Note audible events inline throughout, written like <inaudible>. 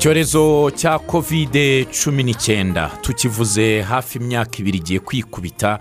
icyorezo cya kovide cumi n'icyenda tukivuze hafi imyaka ibiri igiye kwikubita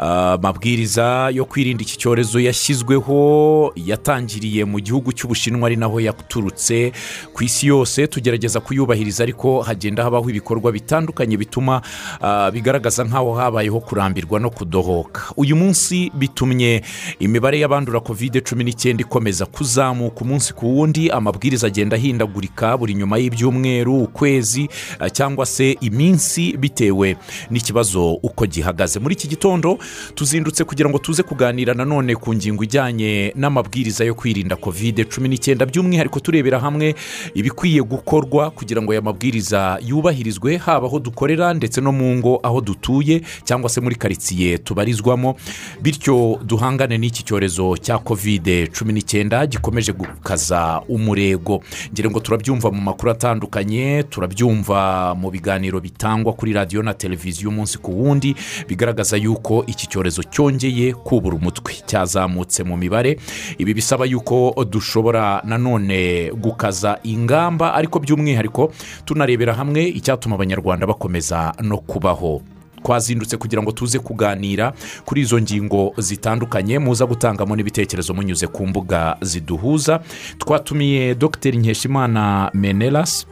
amabwiriza yo kwirinda iki cyorezo yashyizweho yatangiriye mu gihugu cy'ubushinwa ari naho yaturutse. Ku isi yose tugerageza kuyubahiriza ariko hagenda habaho ibikorwa bitandukanye bituma ah, bigaragaza nk'aho habayeho kurambirwa no kudohoka. Uyu munsi bitumye imibare y'abandura kovide cumi n'icyenda ikomeza kuzamuka. Umunsi ku wundi amabwiriza agenda ahindagurika buri nyuma y'ibyumweru ukwezi ah, cyangwa se iminsi bitewe n'ikibazo uko gihagaze. Muri iki gitondo tuzindutse kugira ngo tuze kuganira nanone ku ngingo ijyanye n'amabwiriza yo kwirinda kovide cumi n'icyenda. By'umwihariko turebera hamwe ibikwiye gukorwa kugira ngo aya mabwiriza yubahirizwe haba aho dukorera ndetse no mu ngo aho dutuye cyangwa se muri karitsiye tubarizwamo. Bityo duhangane n'iki cyorezo cya kovide cumi n'icyenda gikomeje gukaza umurego. Ngira ngo turabyumva mu makuru atandukanye turabyumva mu biganiro bitangwa kuri radiyo na televiziyo umunsi ku wundi bigaragaza yuko iki cyorezo cyongeye kubura umutwe. Cyazamutse mu mibare. Ibi bisaba yuko dushobora nanone gukaza ingamba ariko by'umwihariko tunarebera hamwe icyatuma abanyarwanda bakomeza no kubaho. Twazindutse kugira ngo tuze kuganira kuri izo ngingo zitandukanye. Muza gutangamo n'ibitekerezo munyuze ku mbuga ziduhuza. Twatumiye dogiteri nkeshimana menelas.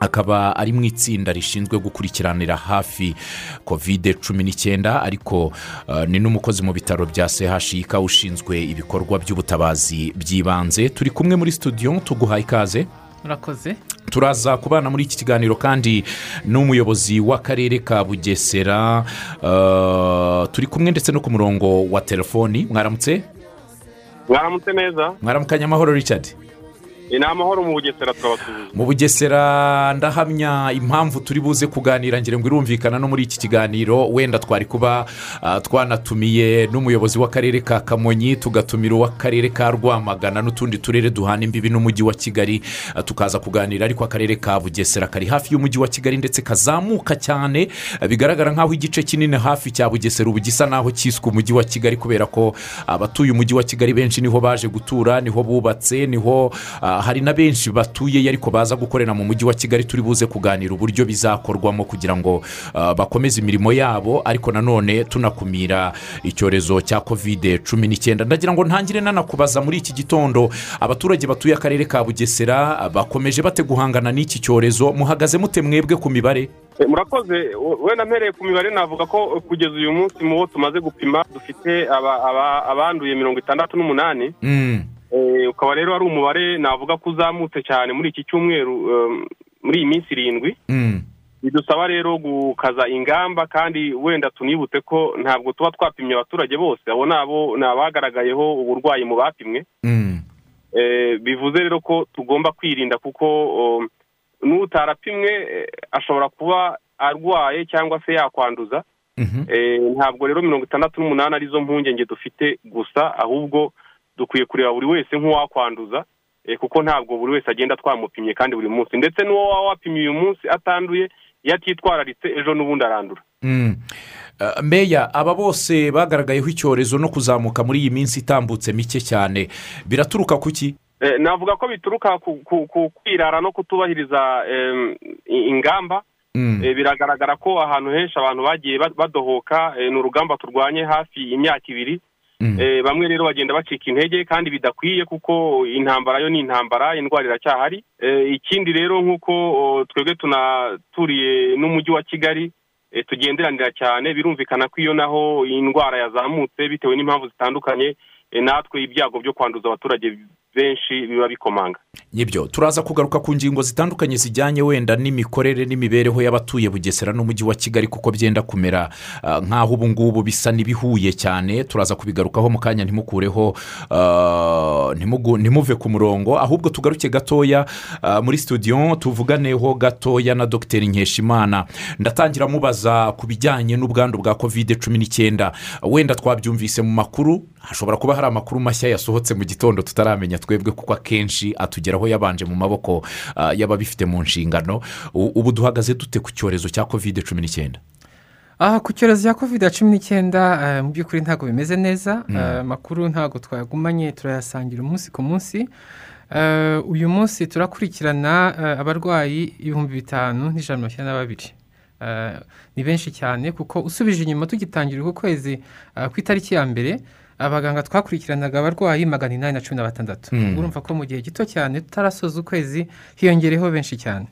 Akaba ari mu itsinda rishinzwe gukurikiranira hafi kovide cumi n'icyenda ariko uh, ni n'umukozi mu bitaro bya chik ushinzwe ibikorwa by'ubutabazi bw'ibanze turi kumwe muri studio tuguhaye ikaze. Murakoze. Turaza kubana muri iki kiganiro kandi n'umuyobozi w'akarere ka bugesera uh, turi kumwe ndetse no ku murongo wa telefoni. Mwaramutse? Mwaramutse neza. Mwaramukanye amahoro richard. Ni amahoro mu bugesera turabasuhuza mu bugesera ndahamya impamvu turi buze kuganira ngira ngo irumvikana no muri iki kiganiro. Wenda twari kuba ah, twanatumiye n'umuyobozi w'akarere ka kamonyi tugatumira uw'akarere ka rwamagana n'utundi turere duhana imbibi n'umujyi wa kigali ah, tukaza kuganira. Ariko akarere ka bugesera kari hafi y'umujyi wa kigali ndetse kazamuka cyane. Ah, bigaragara nk'aho igice kinini hafi cya bugesera ubu gisa n'aho cyiswe umujyi wa kigali kubera ko abatuye umujyi wa kigali benshi ni ho baje gutura ni ho bubatse ni ho ah, hari na benshi batuye ariko baza gukorera mu mujyi wa kigali turi buze kuganira uburyo bizakorwamo kugira ngo ah, bakomeze imirimo yabo ariko nanone tunakumira icyorezo cya kovide cumi n'icyenda. Ndagira ngo ntangire nanakubaza muri iki gitondo abaturage batuye akarere ka bugesera bakomeje bate guhangana n'iki cyorezo? Muhagaze mute mwebwe ku mibare? Eh, murakoze. We- wenda mpereye ku mibare navuga ko kugeza uyu munsi mu bo tumaze gupima dufite aba- aba- abanduye mirongo itandatu n'umunani. Mm, ukaba rero ari umubare navuga ko uzamutse cyane muri iki cyumweru eh, muri iyi minsi irindwi. Mm, bidusaba rero gukaza ingamba kandi wenda tunibutse ko ntabwo tuba twapimye abaturage bose abo ni abo ni abagaragayeho uburwayi mu bapimwe. Mm, Eh, bivuze rero ko tugomba kwirinda kuko n'utarapimwe eh, ashobora kuba arwaye cyangwa se yakwanduza. Mhm. Eh, ntabwo rero mirongo itandatu n'umunani ari zo mpungenge dufite gusa ahubwo dukwiye kureba buri wese nk'uwakwanduza eh, kuko ntabwo buri wese agenda twamupimye kandi buri munsi. Ndetse n'uwo waba wapimye uyu munsi atanduye iyo atitwararitse ejo n'ubundi arandura. Mm. Uh, meya aba bose bagaragayeho icyorezo no kuzamuka muri iyi minsi itambutse mike cyane. Biraturuka ku ki? Eh, navuga ko bituruka ku kwirara no kutubahiriza ingamba. Mm, Eh, biragaragara ko ahantu henshi abantu bagiye ba- badohoka. Eh, ni urugamba turwanye hafi imyaka ibiri. Eh, bamwe rero bagenda bacika intege kandi bidakwiye kuko intambara yo ni intambara indwara iracyahari. Eh, ikindi rero nk'uko twebwe tunaturiye n'umujyi wa kigali eh, tugenderanira cyane birumvikana ko iyo naho iyi ndwara yazamutse bitewe n'impamvu zitandukanye eh, natwe ibyago byo kwanduza abaturage benshi biba bikomanga. Nibyo turaza kugaruka ku ngingo zitandukanye zijyanye wenda n'imikorere n'imibereho y'abatuye bugesera n'umujyi wa kigali kuko byenda kumera. Ah, nk'aho ubu ngubu bisa n'ibihuye cyane turaza kubigarukaho mu kanya ntimukureho ah, ntimuve ku murongo. Ahubwo tugaruke gatoya ah, muri studio tuvuganeho gatoya na dogiteri nkeshimana. Ndatangira mubaza ku bijyanye n'ubwandu bwa kovide cumi n'icyenda. Wenda twabyumvise mu makuru hashobora kuba hari amakuru mashya yasohotse mu gitondo tutaramenya twebwe kuko akenshi atugeraho yabanje mu maboko ah, y'ababifite mu nshingano. Ubu duhagaze dute ku cyorezo cya kovide cumi n'icyenda? Aha ku cyorezo cya kovide cumi n'icyenda eh, mu by'ukuri ntabwo bimeze neza. Eh, amakuru ntabwo twayagumanye turayasangira umunsi ku munsi. Eh, uyu munsi turakurikirana abarwayi ibihumbi bitanu n'ijana na icyenda na babiri. Ni benshi cyane kuko usubije inyuma tugitangira uku kwezi ku itariki ya mbere. Abaganga twakurikiranaga abarwayi magana inani na cumi na batandatu. Mm. urumva ko mu gihe gito cyane tutarasoza ukwezi hiyongereyeho benshi cyane.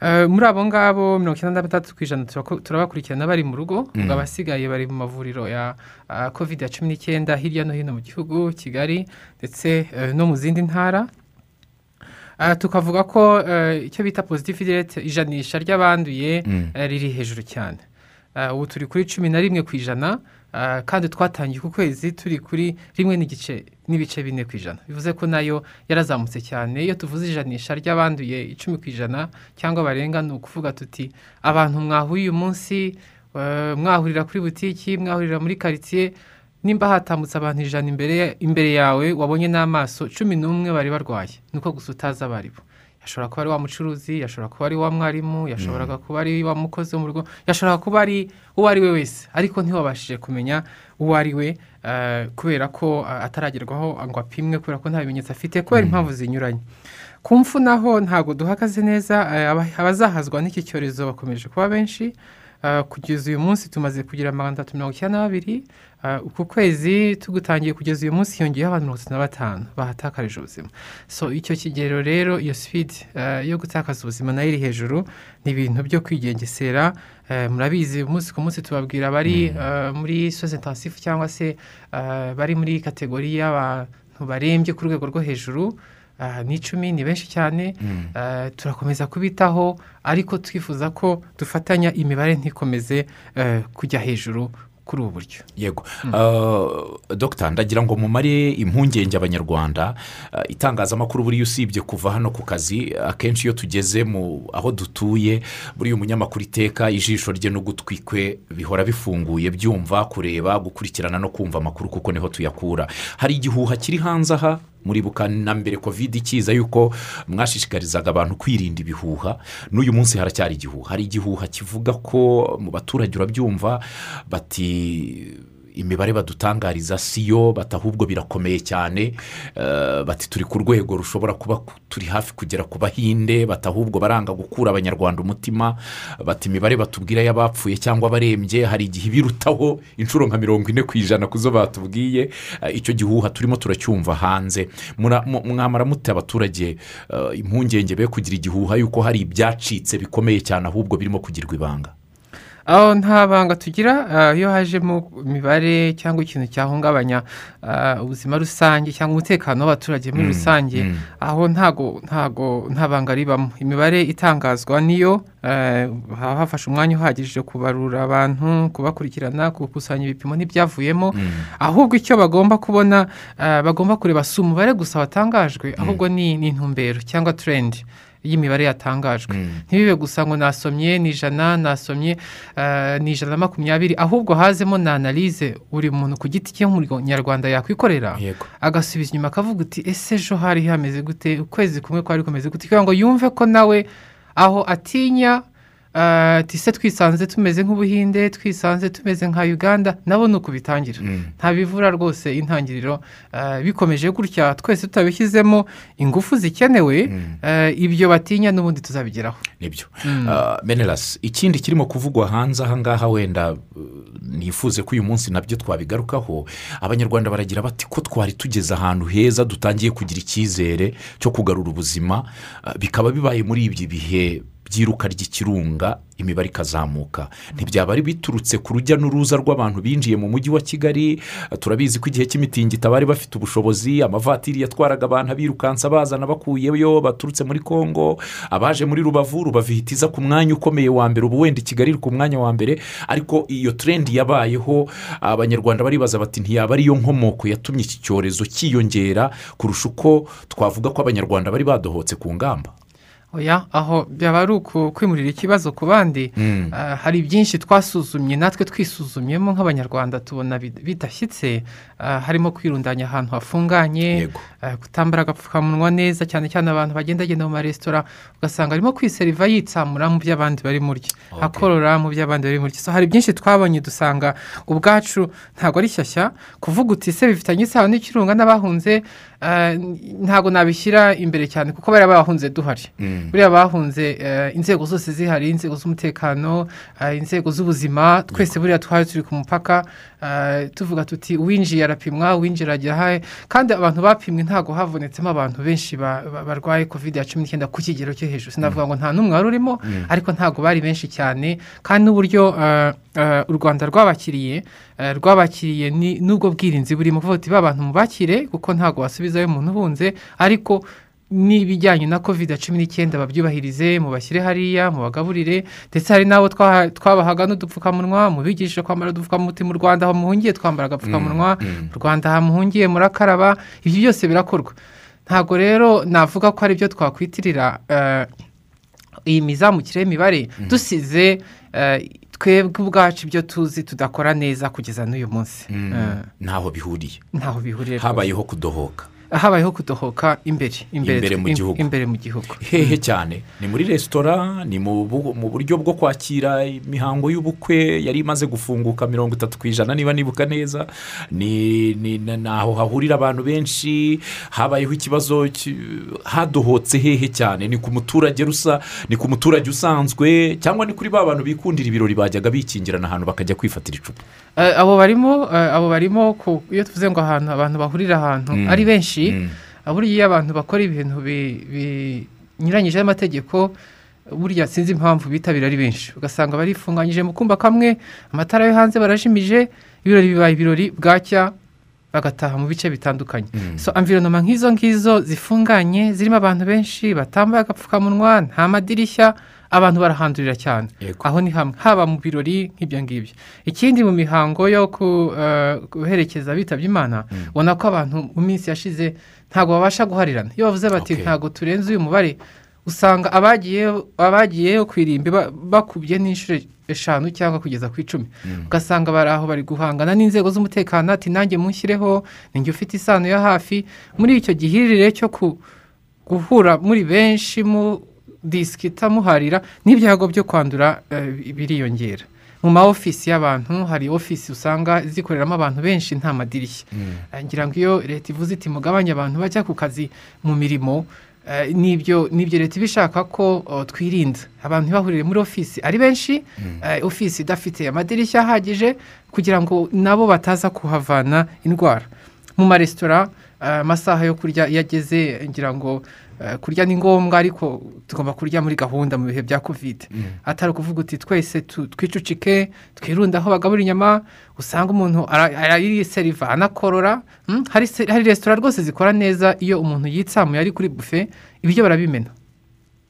Eh, muri abo ngabo mirongo icyenda na batandatu ku ijana turabakurikirana bari mu rugo ubwo abasigaye bari mu mavuriro ya ah, covid ya cumi n'icyenda hirya no hino mu gihugu kigali ndetse eh, no mu zindi ntara. Ah, tukavuga ko eh, icyo bita positivity rate ijanisha ry'abanduye Mm. eh, riri hejuru cyane. Ah, ubu turi kuri cumi na rimwe ku ijana. Kandi twatangiye ku kwezi turi kuri rimwe n'igice n'ibice bine ku ijana. Bivuze ko na yo yarazamutse cyane. Iyo tuvuze ijanisha ry'abanduye icumi ku ijana cyangwa barenga ni ukuvuga tuti abantu mwahuye uyu munsi eh, mwahurira kuri butiki mwahurira muri karitsiye nimba hatambutse abantu ijana imbere yawe wabonye n'amaso cumi n'umwe bari barwaye. Nuko gusa utazi abo ari bo. Yashobora kuba ari wa mucuruzi yashobora kuba ari wa mwarimu yashoboraga kuba ari wa mukozi wo mu rugo yashobora kuba ari uwo ari we wese. Ariko ntiwabashije kumenya uwo ari we eh, kubera ko eh, ataragerwaho ngo apimwe kubera ko nta bimenyetso afite kubera impamvu zinyuranye. Ku mfu naho ntabwo duhagaze neza eh, aba- abazahazwa n'iki cyorezo bakomeje kuba benshi. Kugeza uyu munsi tumaze kugira magana atatu mirongo icyenda na babiri Uh, uku kwezi tugutangiye kugeza uyu munsi hiyongeyeho abantu mirongo itatu na batanu. Bahatakarije ubuzima. So icyo kigero rero iyo sipidi yo gutakaza ubuzima na yo iri hejuru ni ibintu byo kwigengesera. Murabizi umunsi ku munsi tubabwira abari uh, muri soze cyangwa se bari muri kategori y'abantu barembye ku rwego rwo hejuru. Ah, ni icumi ni benshi cyane. Eh, turakomeza kubitaho ariko twifuza ko dufatanya imibare ntikomeze eh, kujya hejuru kuri ubu buryo. Yego. Uh, dogita ndagira ngo mumare impungenge abanyarwanda. Itangazamakuru buriya usibye kuva hano ku kazi akenshi iyo tugeze mu aho dutuye buriya umunyamakuru iteka ijisho rye n'ugutwi kwe bihora bifunguye byumva kureba gukurikirana no kumva amakuru kuko ni ho tuyakura. Hari igihuha kiri hanze aha? Muribuka na mbere kovide ikiza yuko mwashishikarizaga abantu kwirinda ibihuha n'uyu munsi haracyari igihuha. Hari igihuha kivuga ko mu baturage urabyumva bati imibare badutangariza si yo bati ahubwo birakomeye cyane eh, bati turi ku rwego rushobora kuba ku- turi hafi kugera ku bahinde bati ahubwo baranga gukura abanyarwanda umutima bati imibare batubwira y'abapfuye cyangwa abarembye hari igihe ibirutaho inshuro nka mirongo ine ku ijana ku zo batubwiye Eh, icyo gihuha turimo turacyumva hanze. Mwamara mute abaturage eh, impungenge be kugira igihuha yuko hari ibyacitse bikomeye cyane ahubwo birimo kugirwa ibanga. Aho nta banga tugira ah, iyo hajemo imibare cyangwa ikintu cyahungabanya ah, ubuzima rusange cyangwa umutekano w'abaturage muri rusange mm. aho ntago ntago nta banga ribamo. Imibare itangazwa niyo eh, haba hafashe umwanya uhagije kubarura abantu kubakurikirana gukusanya ibipimo n'ibyavuyemo. Ahubwo icyo bagomba kubona eh, bagomba kureba si umubare gusa watangajwe ahubwo ni intumbero cyangwa turendi y'imibare yatangajwe. Ntibibe gusa ngo nasomye ni ijana nasomye eh, ni ijana na makumyabiri ahubwo hazemo na analize buri muntu ku giti cye nk'umunyarwanda yakwikorera. Agasubiza inyuma akavuga uti ese ejo hari hameze gute? Ukwezi kumwe kwari kumeze gute? Kugira ngo yumve ko nawe aho atinya eh, ati se twisanze tumeze nk'ubuhinde twisanze tumeze nka uganda nabo ni uku bitangira nta bivura rwose intangiriro. Eh, bikomeje gutya twese tutabishyizemo ingufu zikenewe eh, ibyo batinya n'ubundi tuzabigeraho. Nibyo. Ah, menelasi ikindi kirimo kuvugwa hanze aha ngaha wenda uh, nifuze ko uyu munsi na byo twabigarukaho abanyarwanda baragira bati ko twari tugeze ahantu heza dutangiye kugira icyizere cyo kugarura ubuzima? Ah, bikaba bibaye muri ibyo bihe by'iruka ry'ikirunga imibare ikazamuka. Ntibyaba ari biturutse ku rujya n'uruza rw'abantu binjiye mu mujyi wa kigali. Turabizi ko igihe cy'imitingito bari bafite ubushobozi. Amavatiri yatwaraga abantu abirukansa bazana bakuyeyo baturutse muri congo abaje muri rubavu rubavu ihita iza ku mwanya ukomeye wa mbere. Ubu wenda i kigali iri ku mwanya wa mbere. Ariko iyo trendi yabayeho abanyarwanda baribaza bati ntiyaba ariyo nkomoko yatumye iki cyorezo cyiyongera kurusha uko twavuga ko abanyarwanda bari badohotse ku ngamba. Oya aho byaba ari ukwimurira ikibazo ku bandi Mm. Ah, hari byinshi twasuzumye natwe twisuzumyemo nk'abanyarwanda tubona bid- bidashyitse Ah, harimo kwirundanya ahantu hafunganye ah, kutambara agapfukamunwa neza cyane cyane abantu bagendagenda mu maresitora ugasanga arimo kwiseriva yitsamura mu by'abandi bari murya akorora mu by'abandi bari murya. So hari byinshi twabonye dusanga ubwacu ntabwo ari shyashya kuvuga uti se bifitanye isano n'ikirunga n'abahunze ah, ntabwo nabishyira imbere cyane kuko bariya bahunze duhari buriya bahunze inzego zose zihari inzego z'umutekano inzego z'ubuzima twese buriya twari turi ku mupaka tuvuga tuti uwinjiye arapimwa uwinjira ajya kandi abantu bapimwe ntabwo havunitsemo abantu benshi ba- ba- barwaye covid ya cumi n'icyenda ku kigero cyo hejuru. Sinavuga ngo nta n'umwe wari urimo ariko ntabwo bari benshi cyane. Kandi n'uburyo eh, eh, u rwanda rwabakiriye eh, rwabakiriye ni- n'ubwo bwirinzi burimo. Kuvuga uti ba bantu mubakire kuko ntabwo wasubizayo umuntu uhunze ariko n'ibijyanye na covid cumi n'icyenda babyubahirize mubashyire hariya mubagaburire ndetse hari n'abo twabahaga n'udupfukamunwa mubigishe kwambara udupfukamunwa mu rwanda aho muhungiye twambara agapfukamunwa Mm. mu rwanda aha muhungiye murakaraba ibyo byose birakorwa. Ntabwo rero navuga ko ari byo twakwitirira eh, iyi mizamukire y'imibare dusize eh, twebwe ubwacu ibyo tuzi tudakora neza kugeza n'uyu munsi. Mm. Eh, ntaho bihuriye. Ntaho bihuriye habayeho kudohoka. Habayeho kudohoka imbere Imbere mu gihugu. imbere mu gihugu. Hehe cyane. Ni muri resitora ni mu bu- mu buryo bwo kwakira imihango y'ubukwe yari imaze gufunguka mirongo itatu ku ijana. Niba nibuka neza ni aho hahurira abantu benshi. Habayeho ikibazo ki- hadohotse hehe cyane. Ni ku muturage rusa ni ku muturage usanzwe cyangwa ni kuri ba bantu bikundira ibirori bajyaga bikingirana ahantu bakajya kwifatira icupa. Eh, abo barimo eh, abo barimo iyo tuvuze ngo ahantu abantu bahurira ahantu Mm. ari benshi. Mm. burya iyo abantu bakora ibintu bi- binyuranyije n'amategeko burya sinzi impamvu bitabira ari benshi ugasanga barifunganyije mu kumba kamwe amatara yo hanze barajimije ibirori bibaye ibirori bwacya bagataha mu bice bitandukanye so environoma nk'izo ngizo zifunganye zirimo abantu benshi batambaye agapfukamunwa nta madirishya abantu barahandurira cyane. Aho ni hamwe haba mu birori nk'ibyo ngibyo. Ikindi mu mihango yo eh, guherekeza abitabye imana ubona ko abantu mu minsi yashize ntabwo babasha guharirana. Iyo bavuze bati ntabwo turenze uyu mubare usanga abagiyeyo ku irimbi ba- bakubye n'inshuro eshanu cyangwa kugeza ku icumi. Ugasanga bari aho bari guhangana n'inzego z'umutekano ati nanjye munshyireho ninjye ufite isano ya hafi. Muri icyo gihirire cyo ku guhura muri benshi mu disikita muharira n'ibyago byo kwandura eh, biriyongera. Mu ma ofisi y'abantu hari ofisi usanga zikoreramo abantu benshi nta madirishya. Eh, ngira ngo iyo leta ivuze iti mugabanye abantu bajya ku kazi mu mirimo eh, n'ibyo n'ibyo leta iba ishaka ko twirinda. Abantu ntibahurire muri ofisi. Ari benshi eh, ofisi idafite amadirishya ahagije kugira ngo nabo bataza kuhavana indwara. Mu maresitora amasaha yo kurya iyo ageze ngira ngo eh, kurya ni ngombwa ariko tugomba kurya muri gahunda mu bihe bya kovide atari ukuvuga uti twese tu- twicucike twirunde aho bagabura inyama usanga umuntu ara- arayiseriva anakorora mm, hari resitora rwose zikora neza iyo umuntu yitsamuye ari kuri bufe ibiryo barabimena.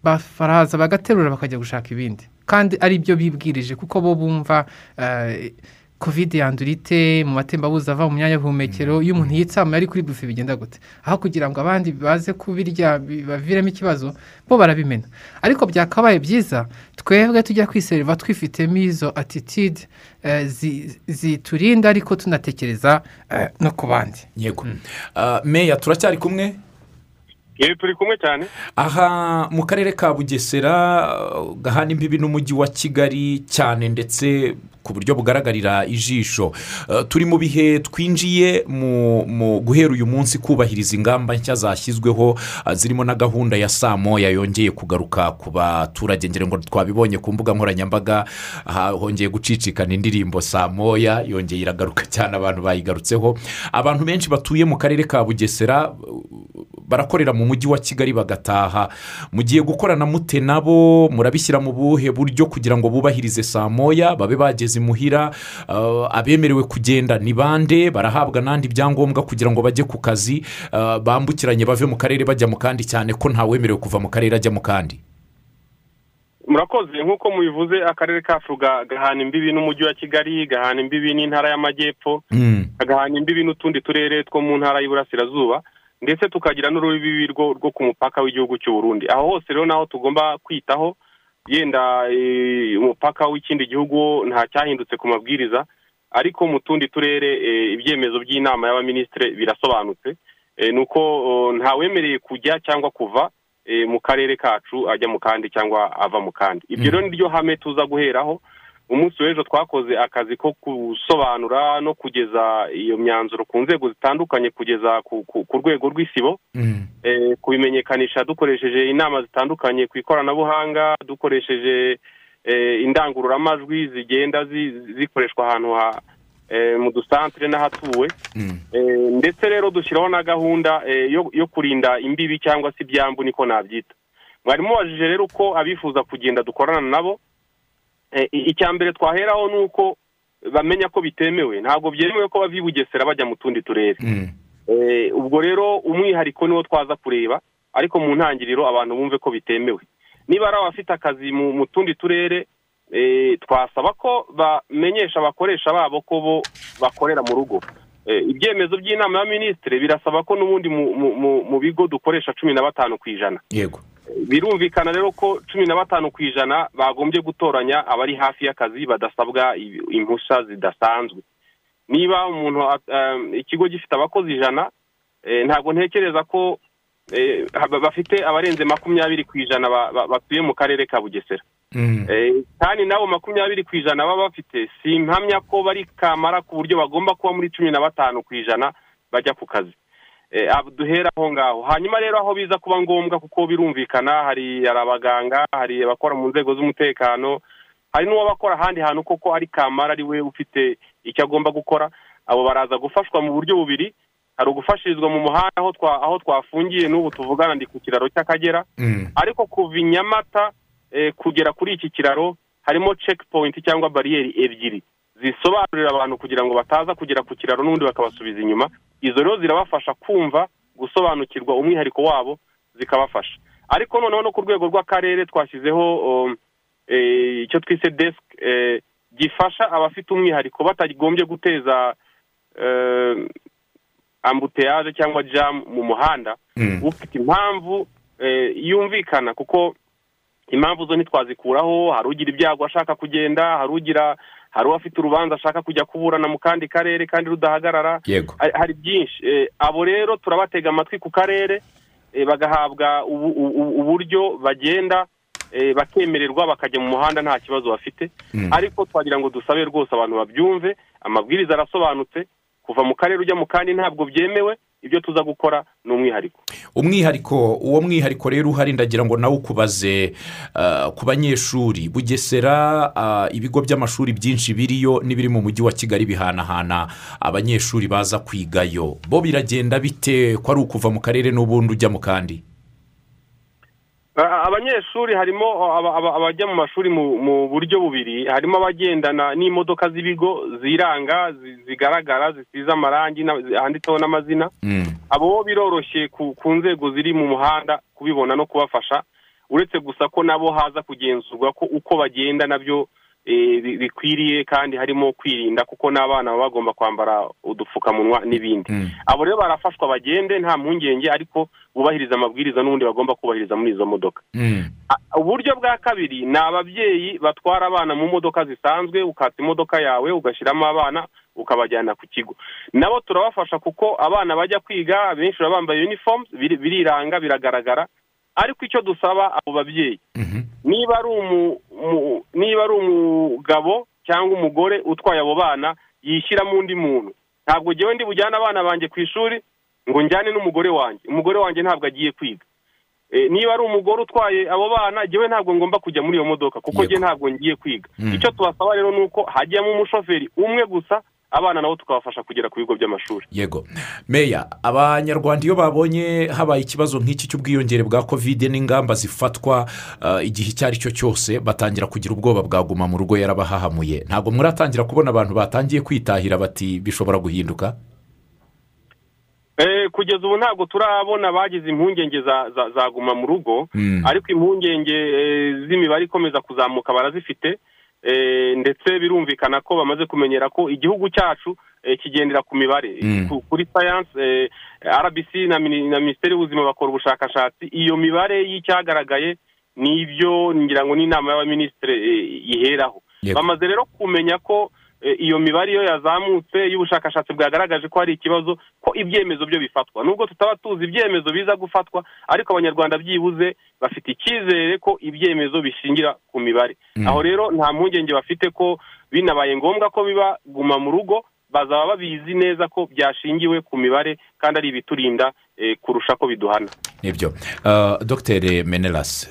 Ba- baraza bagaterura bakajya gushaka ibindi. Kandi ari byo bibwirije kuko bo bumva eh, kovide yandura ite? Mu matembabuzi ava mu myanya y'ubuhumekero iyo umuntu yitsamuye ari kuri bufe bigenda gute? Aho kugira ngo abandi baze kubirya bi- baviremo ikibazo bo barabimena. Ariko byakabaye byiza twebwe tujya kwiseriva twifitemo izo atitide eh, zi- ziturinda ariko tunatekereza eh, no ku bandi. Yego. Ah, meya turacyari kumwe? Yewe turi kumwe cyane. Aha mu karere ka bugesera gahana imbibi n'umujyi wa kigali cyane ndetse ku buryo bugaragarira ijisho. Uh, turi mu bihe twinjiye mu guhera uyu munsi kubahiriza ingamba nshya zashyizweho uh, zirimo na gahunda ya saa moya yongeye kugaruka ku baturage. Ngira ngo twabibonye ku mbuga nkoranyambaga hongeye gucicikana indirimbo saa moya yongeye iragaruka cyane abantu bayigarutseho. Abantu benshi batuye mu karere ka bugesera barakorera mu mujyi wa kigali bagataha. Mugiye gukorana mute nabo murabishyira mu buhe buryo kugira ngo bubahirize saa moya babe bageze imuhira uh, abemerewe kugenda ni bande? Barahabwa n'andi byangombwa kugira ngo bajye ku kazi. Uh, bambukiranye bave mu karere bajya mu kandi cyane ko ntawemerewe kuva mu karere ajya mu kandi. Murakoze. Nk'uko mubivuze akarere kacu ga- gahana imbibi n'umujyi wa kigali gahana imbibi n'intara y'amajyepfo Mm, gahana imbibi n'utundi turere two mu ntara y'iburasirazuba ndetse tukagira n'urubibi rwo ku mupaka w'igihugu cy'u Burundi. Aho hose rero naho tugomba kwitaho yenda eh, umupaka w'ikindi gihugu nta cyahindutse ku mabwiriza ariko mu tundi turere eh, ibyemezo by'inama y'abaminisitiri birasobanutse Eh, ni uko oh, ntawemereye kujya cyangwa kuva mu karere kacu ajya mu kandi cyangwa ava mu kandi. Ibyo rero niryo hame tuza guheraho umunsi w'ejo twakoze akazi ko gusobanura no kugeza iyo myanzuro ku nzego zitandukanye kugeza ku, rwego rw'isibo Mm. eh, kubimenyekanisha dukoresheje inama zitandukanye ku ikoranabuhanga dukoresheje eh, indangururamajwi zigenda zi- zikoreshwa ahantu ha eh, mu dusantere n'ahatuwe Mm. Ndetse rero dushyiraho na gahunda yo, kurinda imbibi cyangwa se ibyambu niko nabyita mwari mubajije rero uko abifuza kugenda dukorana nabo icya mbere twaheraho ni uko bamenya ko bitemewe. Ntabwo byemewe ko bava i bugesera bajya mu tundi turere. Mm. Eh, ubwo rero umwihariko niwo twaza kureba ariko mu ntangiriro abantu bumve ko bitemewe. Niba ari abafite akazi mu tundi turere eh, twasaba ko bamenyesha abakoresha babo ko bo bakorera mu rugo. Eh, ibyemezo by'inama y'abaminisitiri birasaba ko n'ubundi mu bigo dukoresha cumi na batanu ku ijana. Yego. Birumvikana rero ko cumi na batanu ku ijana bagombye gutoranya abari hafi y'akazi badasabwa impushya zidasanzwe. Niba umuntu um, ikigo gifite abakozi ijana eh, ntabwo ntekereza ko eh, bafite abarenze makumyabiri ku ijana ba- ba- batuye mu karere ka bugesera. Mm. Eh, kandi nabo makumyabiri ku ijana baba bafite si impamya ko bari kamara ku buryo bagomba kuba muri cumi na batanu ku ijana bajya ku kazi. Eh, duhera aho ngaho. Hanyuma rero aho biza kuba ngombwa kuko birumvikana hari hari abaganga hari abakora mu nzego z'umutekano hari n'uwabakora ahandi hantu koko ari kamara ari we ufite icyo agomba gukora. Abo baraza gufashwa mu buryo bubiri. Hari ugufashirizwa mu muhanda aho twa aho twafungiye n'ubu tuvugana ndi ku kiraro cy'akagera. Mm. ariko kuva i nyamata eh, kugera kuri iki kiraro harimo checkpoint cyangwa bariyeri ebyiri. Zisobanurira abantu kugira ngo bataza kugera ku kiraro n'ubundi bakabasubiza inyuma. Izo rero zirabafasha kumva gusobanukirwa umwihariko wabo zikabafasha. Ariko noneho no ku rwego rw'akarere twashyizeho um, eh, icyo twise desk eh, gifasha abafite umwihariko batagombye guteza eh, ambuteyaje cyangwa jam mu muhanda. Mm. ufite impamvu yumvikana kuko impamvu zo ntitwazikuraho. Hari ugira ibyago ashaka kugenda hari ugira hari uwafite urubanza ashaka kujya kuburana mu kandi karere kandi rudahagarara. Yego. Hari- byinshi. Eh, abo rero turabatega amatwi ku karere eh, bagahabwa ubu- ubu- uburyo bagenda eh, bakemererwa bakajya mu muhanda nta kibazo bafite. Mm. ariko twagira ngo dusabe rwose abantu babyumve amabwiriza arasobanutse kuva mu karere ujya mu kandi ntabwo byemewe ibyo tuza gukora ni umwihariko. Umwihariko uwo mwihariko rero uhari ndagira ngo nawe ukubaze ah, ku banyeshuri. Bugesera ah, ibigo by'amashuri byinshi biriyo n'ibiri mu mujyi wa kigali bihanahana abanyeshuri baza kwigayo. Bo biragenda bite? Ko ari ukuva mu karere n'ubundi ujya mu kandi? Abanyeshuri harimo aba- aba- abajya mu mashuri mu buryo bubiri. Harimo abagendana n'imodoka z'ibigo ziranga zi- zigaragara zisize amarangi handitseho n'amazina. Mm. abo bo biroroshye ku nzego ziri mu muhanda kubibona no kubafasha. Uretse gusa ko nabo haza kugenzurwa ko uko bagenda na byo bikwiriye kandi harimo kwirinda kuko n'abana baba bagomba kwambara udupfukamunwa n'ibindi Mm. abo rero barafashwa bagende nta mpungenge ariko bubahiriza amabwiriza n'ubundi bagomba kubahiriza muri izo modoka Mm. A- uburyo bwa kabiri ni ababyeyi batwara abana mu modoka zisanzwe ukata imodoka yawe ugashyiramo abana ukabajyana ku kigo nabo turabafasha kuko abana bajya kwiga benshi baba bambaye uniform biri- biriranga biragaragara ariko icyo dusaba abo babyeyi. Mhm. niba ari umu- mu- niba ari umugabo cyangwa umugore utwaye abo bana yishyiramo undi muntu. Ntabwo ngewe ndi bujyane abana banjye ku ishuri ngo njyane n'umugore wanjye. Umugore wanjye ntabwo agiye kwiga. Eh, niba ari umugore utwaye abo bana ngewe ntabwo ngomba kujya muri iyo modoka kuko njye ntabwo ngiye kwiga. Mm. icyo tubasaba rero ni uko hajyamo umushoferi umwe gusa abana nabo tukabafasha kugera ku bigo by'amashuri. Yego. Meya abanyarwanda iyo babonye habaye ikibazo nk'iki cy'ubwiyongere bwa kovide n'ingamba zifatwa ah, igihe icyo ari cyo cyose batangira kugira ubwoba bwaguma mu rugo yarabahahamuye. Ntabwo muratangira kubona abantu batangiye kwitahira bati bishobora guhinduka? Eh, kugeza ubu ntabwo turabona abagize impungenge za- za- zaguma mu rugo. Mm. ariko impungenge eh, z'imibare ikomeza kuzamuka barazifite. Ndetse birumvikana ko bamaze kumenyera ko igihugu cyacu eh, kigendera ku mibare. Mm. Ku- kuri science eh, rbc na mini- na minisiteri y'ubuzima bakora ubushakashatsi. Iyo mibare y'icyagaragaye ni ibyo ngira ngo n'inama y'abaminisitiri eh, iheraho. Bamaze rero kumenya ko eh, iyo mibare iyo yazamutse y'ubushakashatsi bwagaragaje ko hari ikibazo ko ibyemezo byo bifatwa nubwo tutaba tuzi ibyemezo biza gufatwa ariko abanyarwanda byibuze bafite icyizere ko ibyemezo bishingira ku mibare Mm. aho rero nta mpungenge bafite ko binabaye ngombwa ko biba guma mu rugo bazaba babizi neza ko byashingiwe ku mibare kandi ari ibiturinda eh, kurusha ko biduhana. Nibyo. Uh, dogiteri menelas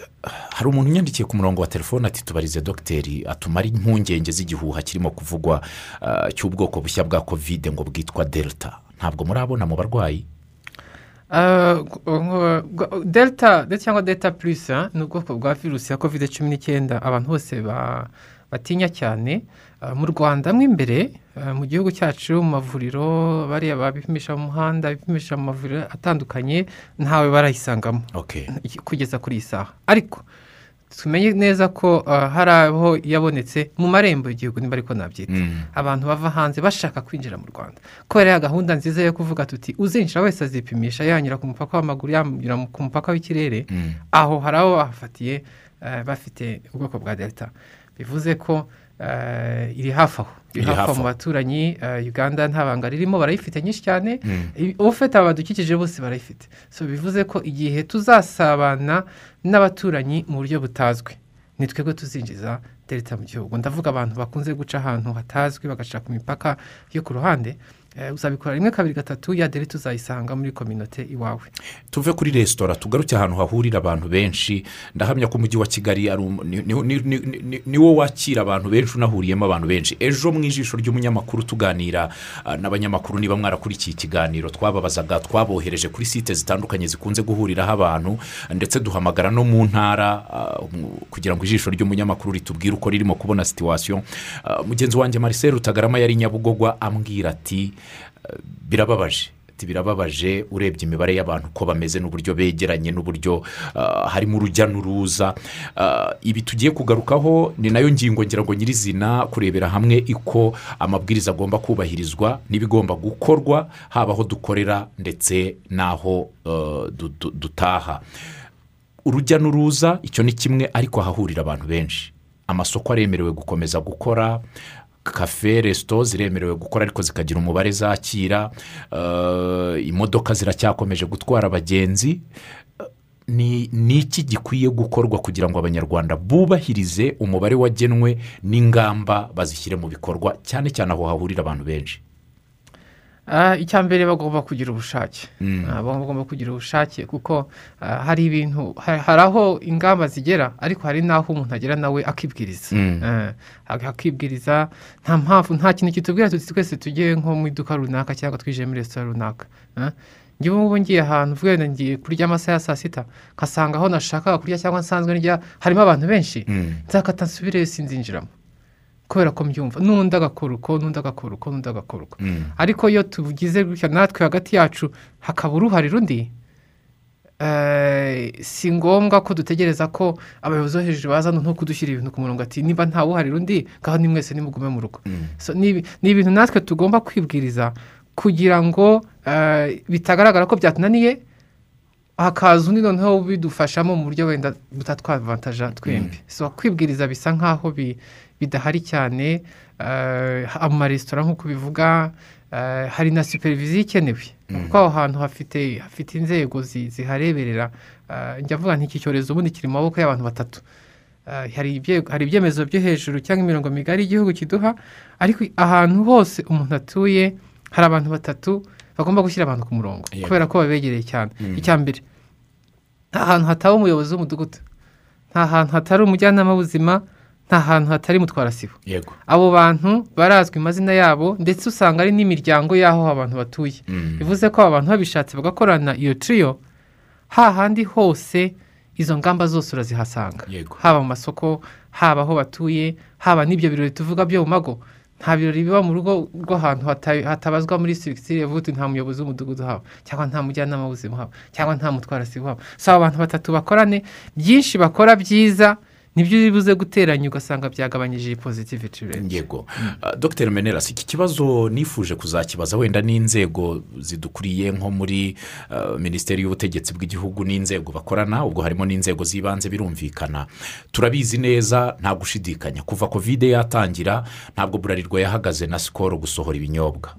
hari umuntu unyandikiye ku murongo wa telefone ati tubarize dogiteri atumara impungenge z'igihuha kirimo kuvugwa uh, cy'ubwoko bushya bwa kovide ngo bwitwa delta. Ntabwo murabona mu barwayi? Delta de- cyangwa delta plus ah, ni ubwoko bwa virusi ya covid cumi n'icyenda. Abantu bose ba- batinya cyane. Mu rwanda mo imbere mu gihugu cyacu mu mavuriro bariya babipimisha mu muhanda bipimisha mu mavuriro atandukanye ntawe barayisangamo. Kugeza kuri iyi saha. Ariko tumenye neza ko ah, hari aho yabonetse mu marembo y'igihugu nimba ariko nabyita. Mm. abantu bava hanze bashaka kwinjira mu rwanda. Kubera ya gahunda nziza yo kuvuga tuti uzinjira wese azipimisha yanyura ku mupaka w'amaguru yanyura ku mupaka w'ikirere. Mm. aho hari abo bahafatiye eh, bafite ubwoko bwa delta. Bivuze ko eh, iri hafi aho. Iri hafi aho mu baturanyi eh, uganda nta banga ririmo barayifite nyinshi cyane. Mm. ufite abadukikije bose barayifite. So bivuze ko igihe tuzasabana n'abaturanyi mu buryo butazwi. Ni twebwe tuzinjiza delta mu gihugu. Ndavuga abantu bakunze guca ahantu hatazwi bagaca ku mipaka yo ku ruhande. eh, uzabikora rimwe kabiri gatatu ya delta uzayisanga muri kominote iwawe. Tuve kuri resitora tugaruke ahantu hahurira abantu benshi. Ndahamya ko umujyi wa kigali um- ni- ni- ni- ni- ni- ni wo wakira abantu benshi unahuriyemo abantu benshi. Ejo mu ijisho ry'umunyamakuru tuganira ah, n'abanyamakuru niba mwarakurikiye ikiganiro. Twababazaga twabohereje kuri site zitandukanye zikunze guhuriraho abantu ndetse duhamagara no mu ntara ah, kugira ngo ijisho ry'umunyamakuru ritubwire uko ririmo kubona situwasiyo. Ah, mugenzi wanjye marcel rutagarama yari nyabugogwa ambwira ati "Ah, birababaje. Birababaje urebye imibare y'abantu uko bameze n'uburyo begeranye n'uburyo ah, harimo urujya n'uruza. Ah, ibi tugiye kugarukaho ni na yo ngingo ngira ngo nyirizina kurebera hamwe uko amabwiriza agomba kubahirizwa n'ibigomba gukorwa haba aho dukorera ndetse n'aho ah, du- dutaha. Urujya n'uruza icyo ni kimwe ariko hahurira abantu benshi. Amasoko aremerewe gukomeza gukora kafe resito ziremerewe gukora ariko zikagira umubare zakira eh, imodoka ziracyakomeje gutwara abagenzi. Eh, ni iki gikwiye gukorwa kugira ngo abanyarwanda bubahirize umubare wagenwe n'ingamba bazishyire mu bikorwa cyane cyane aho hahurira abantu benshi? Icya mbere bagomba kugira ubushake bagomba kugira ubushake kuko hari ibintu ha- hari aho ingamba zigera ariko hari n'aho umuntu agera nawe akibwiriza ak- akibwiriza nta mpamvu nta kintu kitubwira twese tujye nko mu iduka runaka cyangwa twinjiye muri resitora runaka njyewe ubu ngiye ahantu wenda ngiye kurya amasaha ya saa sita nkasanga aho nashakaga kurya cyangwa nsanzwe ndya harimo abantu benshi nzakata nsubireyo sinzinjiramo kubera ko mbyumva n'undi agakora uko n'undi agakora uko n'undi agakora uko Mm. ariko iyo tugize gutya natwe hagati yacu hakaba uruhare rundi eh, si ngombwa ko dutegereza ko abayobozi bo hejuru baza no kudushyira ibintu ku murongo ati niba nta wuhari rundi ngaho ni mwese nimugume mu rugo Mm. Ni ibintu natwe tugomba kwibwiriza kugira ngo eh, bitagaragara ko byatunaniye hakaza undi noneho bidufashamo mu buryo wenda butatwavantaja twembi. So kwibwiriza bisa nk'aho bi- bidahari cyane. Eh, amaresitora nk'uko bivuga eh, hari na superiviziyo ikenewe. Kuko aho hantu hafite hafite inzego zi- zihareberera. Eh, njya mvuga nk'iki cyorezo ubundi kiri mu maboko y'abantu batatu. Hari ibye- hari ibyemezo byo hejuru cyangwa imirongo migari igihugu kiduha. Ariko ahantu hose umuntu atuye hari abantu batatu bagomba gushyira abantu ku murongo. Kubera ko babegereye cyane. Mm. icya mbere nta hantu hataba umuyobozi w'umudugudu. Nta hantu hatari umujyanama w'ubuzima nta hantu hatari mutwarasibo abo bantu barazwi amazina yabo ndetse usanga ari n'imiryango y'aho abantu batuye. Mm. bivuze ko aba bantu babishatse bagakorana iyo tiriyo hahandi hose izo ngamba zose urazihasanga. Haba mu masoko haba aho batuye haba n'ibyo birori tuvuga byo mu mago. Nta birori biba mu rugo rw'ahantu hata- hatabazwa muri sigisitire vuti nta muyobozi w'umudugudu haba cyangwa nta mujyanama w'ubuzima haba cyangwa nta mutwarasibo haba si abo bantu batatu bakorane byinshi bakora byiza ni byo uri buze guteranya ugasanga byagabanyije iyi positivity rate. Yego. Uh, dr. Meneras iki kibazo nifuje kuzakibaza? Wenda n'inzego zidukuriye nko muri uh, minisiteri y'ubutegetsi bw'igihugu n'inzego bakorana ubwo harimo n'inzego z'ibanze birumvikana. Turabizi neza nta gushidikanya. Kuva kovide yatangira ntabwo burarirwa yahagaze na sikoro gusohora ibinyobwa.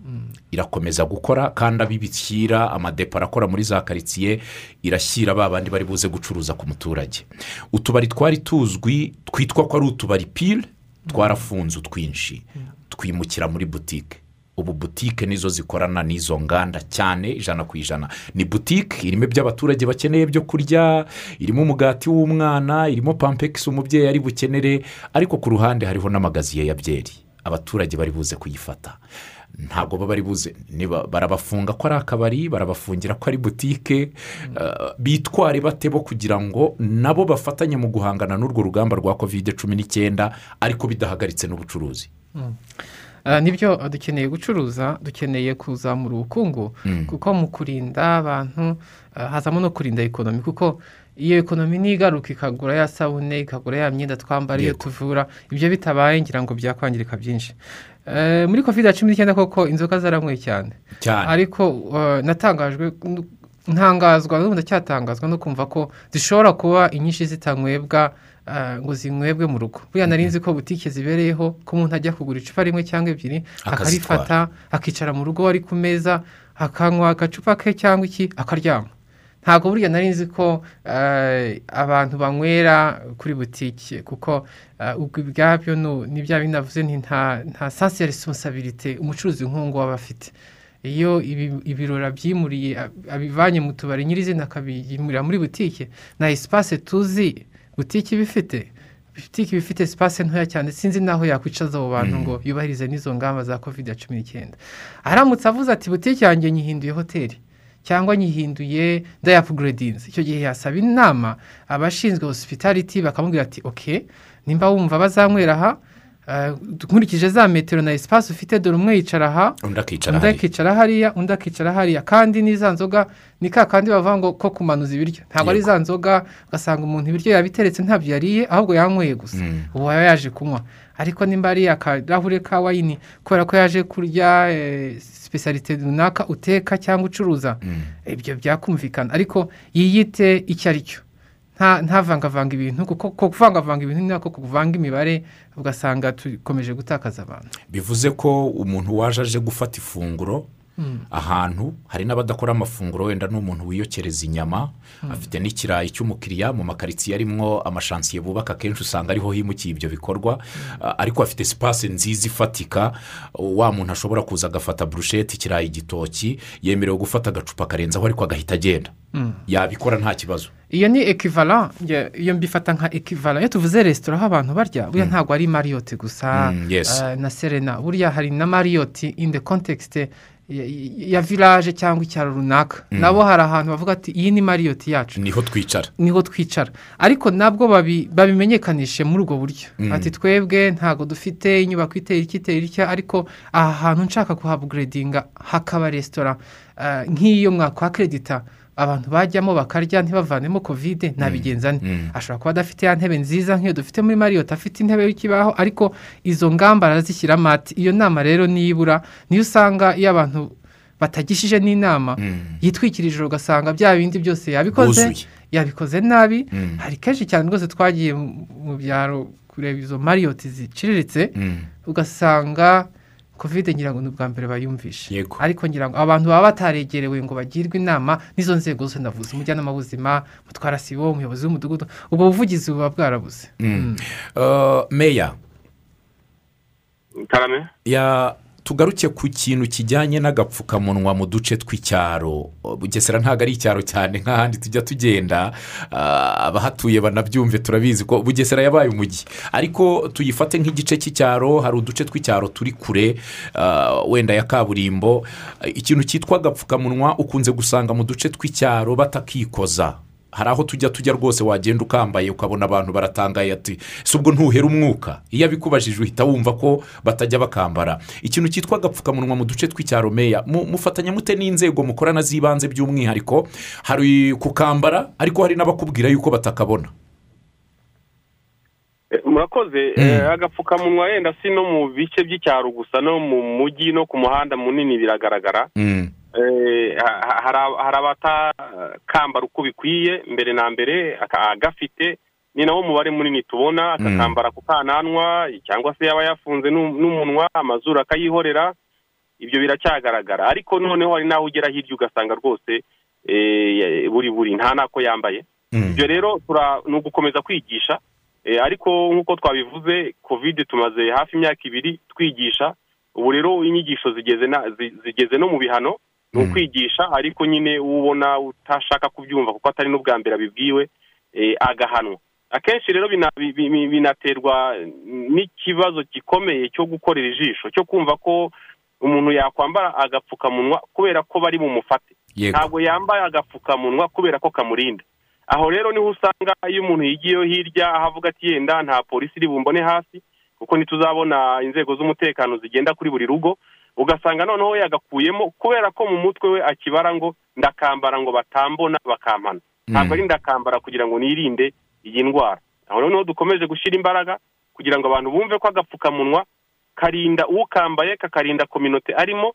Irakomeza gukora kandi abibishyira amadepo arakora muri za karitsiye irashyira ba bandi bari buze gucuruza ku muturage. Utubari twari tuzwi twitwa ko ari utubari pile twarafunze utwinshi twimukira muri butike ubu butike nizo zikorana n'izo nganda cyane ijana ku ijana. Ni butike irimo ibyo abaturage bakeneye byo kurya irimo umugati w'umwana irimo pampegisi umubyeyi ari bukenere ariko ku ruhande hariho n'amagaziye ya byeri. Abaturage bari buze kuyifata. Ntabwo baba bari buze. Barabafunga ko ari akabari barabafungira ko ari butike uh, bitware bate bo kugira ngo nabo bafatanye mu guhangana n'urwo rugamba rwa kovide cumi n'icyenda ariko bidahagaritse n'ubucuruzi. Ah, ni byo dukeneye gucuruza dukeneye kuzamura ubukungu kuko mu kurinda abantu ah, hazamo no kurinda ekonomi kuko iyo ekonomi nigaruka ikagura ya sabune ikagura ya myenda twambara iyo tuvura ibyo bitabaye ngira ngo byakwangirika byinshi. Eh, muri kovide cumi n'icyenda koko inzoga zaranyweye cyane. Cyane. Ariko uh, natangajwe ntangazwa n'ubu ndacyatangazwa no kumva ko zishobora kuba inyinshi zitanywebwa uh, ngo zinywebwe mu rugo. Buriya nari nzi ko butike zibereyeho ko umuntu ajya kugura icupa rimwe cyangwa ebyiri akarifata akicara mu rugo ari ku meza akanywa agacupa ke cyangwa iki akaryama. Ntabwo burya nari nzi ko eh, abantu banywera kuri butike kuko eh, ubwo ubwabyo nu- ni bya bindi navuze nta sansi ya resiponsabirite umucuruzi nk'uwo aba afite. Iyo ibi- ibirori abyimuriye ab- abivanye mu tubari nyirizina akabimurira muri butike na esipase tuzi butike iba ifite butike iba ifite esipase ntoya cyane sinzi n'aho yakwicaza abo bantu ngo yubahirize n'izo ngamba za kovide cumi n'icyenda. Aramutse avuze ati butike yanjye nyihinduye hoteli. Cyangwa nyihinduye dayapuguredinzi icyo gihe yasaba inama abashinzwe hosipitaliti bakamubwira ati oke nimba wumva bazanywera aha nkurikije za metero na esipasi ufite dore umwe yicara aha undi akicara hariya. undi akicara hariya. Kandi n'iza nzoga ni ka kandi bavuga ngo ko kumanuza ibiryo. Ntabwo ari za nzoga ugasanga umuntu ibiryo yabiteretse ntabyo yariye ahubwo yanyweye gusa. Mm. ubu aba yaje kunywa. Ariko nimba ari akarahure ka wayini kubera ko yaje kurya sipesiyalite runaka uteka cyangwa ucuruza ibyo byakumvikana. Ariko yiyite icyo ari cyo. Ntavangavanga ibintu kuko ko kuvangavanga ibintu ni nako kuvanga imibare ugasanga dukomeje gutakaza abantu. Bivuze ko umuntu waje aje gufata ifunguro ahantu hari n'abadakora amafunguro wenda ni umuntu wiyokereza inyama afite n'ikirayi cy'umukiriya mu makaritsiye arimo amashansiye bubaka akenshi usanga ariho himukiye ibyo bikorwa. Ah, ariko afite sipasi nziza ifatika wa muntu ashobora kuza agafata burusheti ikirayi igitoki yemerewe gufata agacupa karenzaho ariko agahita agenda. Yabikora nta kibazo. Iyo ni ekivala nge- iyo mbifata nka ekivala iyo tuvuze resitora aho abantu barya buriya ntabwo ari mariyoti gusa. Mm, yes. eh, na serena. Buriya hari na mariyoti in the context ya- village cyangwa icyaro runaka. Nabo hari ahantu bavuga ati iyi ni mariyoti yacu. Niho twicara. Niho twicara. Ariko nabwo babi- babimenyekanishe muri ubwo buryo. Ati twebwe ntabwo dufite inyubako itera iki itera itya ariko aha hantu nshaka kuhabuguredinga hakaba resitora eh, nk'iyo mwakwakeredita abantu bajyamo bakarya ntibavanemo kovide nabigenza nte. ashobora kuba adafite ya ntebe nziza nk'iyo dufite muri mariyoti afite intebe y'ikibaho ariko izo ngamba arazishyiramo ati iyo nama rero nibura niyo usanga iyo abantu batagishije n'inama yitwikirije ugasanga bya bindi byose yabikoze yabikoze nabi. Mm. hari kenshi cyane rwose twagiye mu byaro kureba izo mariyoti ziciriritse Mm. ugasanga kovide ngira ngo ni ubwa mbere bayumvishe ariko ngira ngo abantu baba bataregerewe ngo bagirwe inama n'izo nzego zose ndavuze umujyanama w'ubuzima mutwara sibo umuyobozi w'umudugudu ubwo buvugizi buba bwarabuze meya tugaruke ku kintu kijyanye n'agapfukamunwa mu duce tw'icyaro. Bugesera ntabwo ari icyaro cyane nk'ahandi tujya tugenda ah, abahatuye banabyumve turabizi ko bugesera yabaye umujyi ariko tuyifate nk'igice cy'icyaro hari uduce tw'icyaro turi kure ah, wenda ya kaburimbo. Ikintu cyitwa agapfukamunwa ukunze gusanga mu duce tw'icyaro batakikoza. Hari aho tujya tujya rwose wagenda ukambaye ukabona abantu baratangaye ati si ubwo ntuhera umwuka iyo abikubajije uhita wumva ko batajya bakambara ikintu cyitwa agapfukamunwa mu duce tw'icyaro meya mu- mufatanya mute n'inzego mukorana z'ibanze by'umwihariko hari kukambara ariko hari n'abakubwira yuko batakabona Eh, murakoze Mm. Eh, agapfukamunwa yenda si no mu bice by'icyaro gusa no mu mujyi no ku muhanda munini biragaragara Mm. Eh, ha- ha- hari ab- hari abatakambara uko bikwiye mbere na mbere agafite ni nawo mubare munini tubona akakambara ku kananwa cyangwa se yaba yafunze n'u- n'umunwa amazuru akayihorera ibyo biracyagaragara. Ariko noneho hari n'aho ugera hirya ugasanga rwose eh, buri buri nta n'ako yambaye. Mm. ibyo rero ni ugukomeza kwigisha Eh, ariko nk'uko twabivuze kovide tumaze hafi imyaka ibiri twigisha ubu rero inyigisho zigeze no mu bihano ni Mm. ukwigisha ariko nyine ubona utashaka kubyumva kuko atari n'ubwa mbere abibwiwe eh, agahanwa. Akenshi rero bina- bi- bi- binaterwa n'ikibazo gikomeye cyo gukorera ijisho cyo kumva ko umuntu yakwambara agapfukamunwa kubera ko bari bumufate. Ntabwo yambaye agapfukamunwa kubera ko kamurinda. Aho rero ni ho usanga iyo umuntu yigiyeyo hirya aho avuga ati yenda nta polisi iri bumbone hasi kuko ntituzabona inzego z'umutekano zigenda kuri buri rugo ugasanga noneho yagakuyemo kubera ko mu mutwe we akibara ngo ndakambara ngo batambona bakampana. Ntabwo ari ndakambara kugira ngo nirinde iyi ndwara. Aho noneho dukomeje gushyira imbaraga kugira ngo abantu bumve ko agapfukamunwa karinda ukambaye kakarinda kominote arimo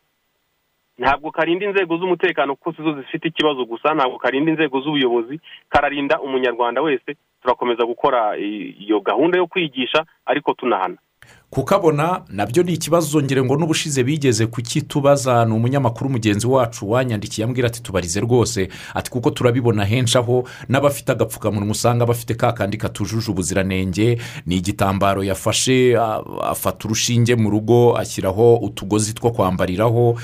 ntabwo karinda inzego z'umutekano kuko sizo zifite ikibazo gusa ntabwo karinda inzego z'ubuyobozi kararinda umunyarwanda wese turakomeza gukora iyo gahunda yo kwigisha ariko tunahana. Kukabona na byo ni ikibazo ngire ngo n'ubushize bigeze kukitubaza ni umunyamakuru mugenzi wacu wanyandikiye ambwira ati tubarize rwose. Ati kuko turabibona henshi aho n'abafite agapfukamunwa usanga bafite ka kandi katujuje ubuziranenge. Ni igitambaro yafashe afata urushinge mu rugo ashyiraho utugozi two kwambariraho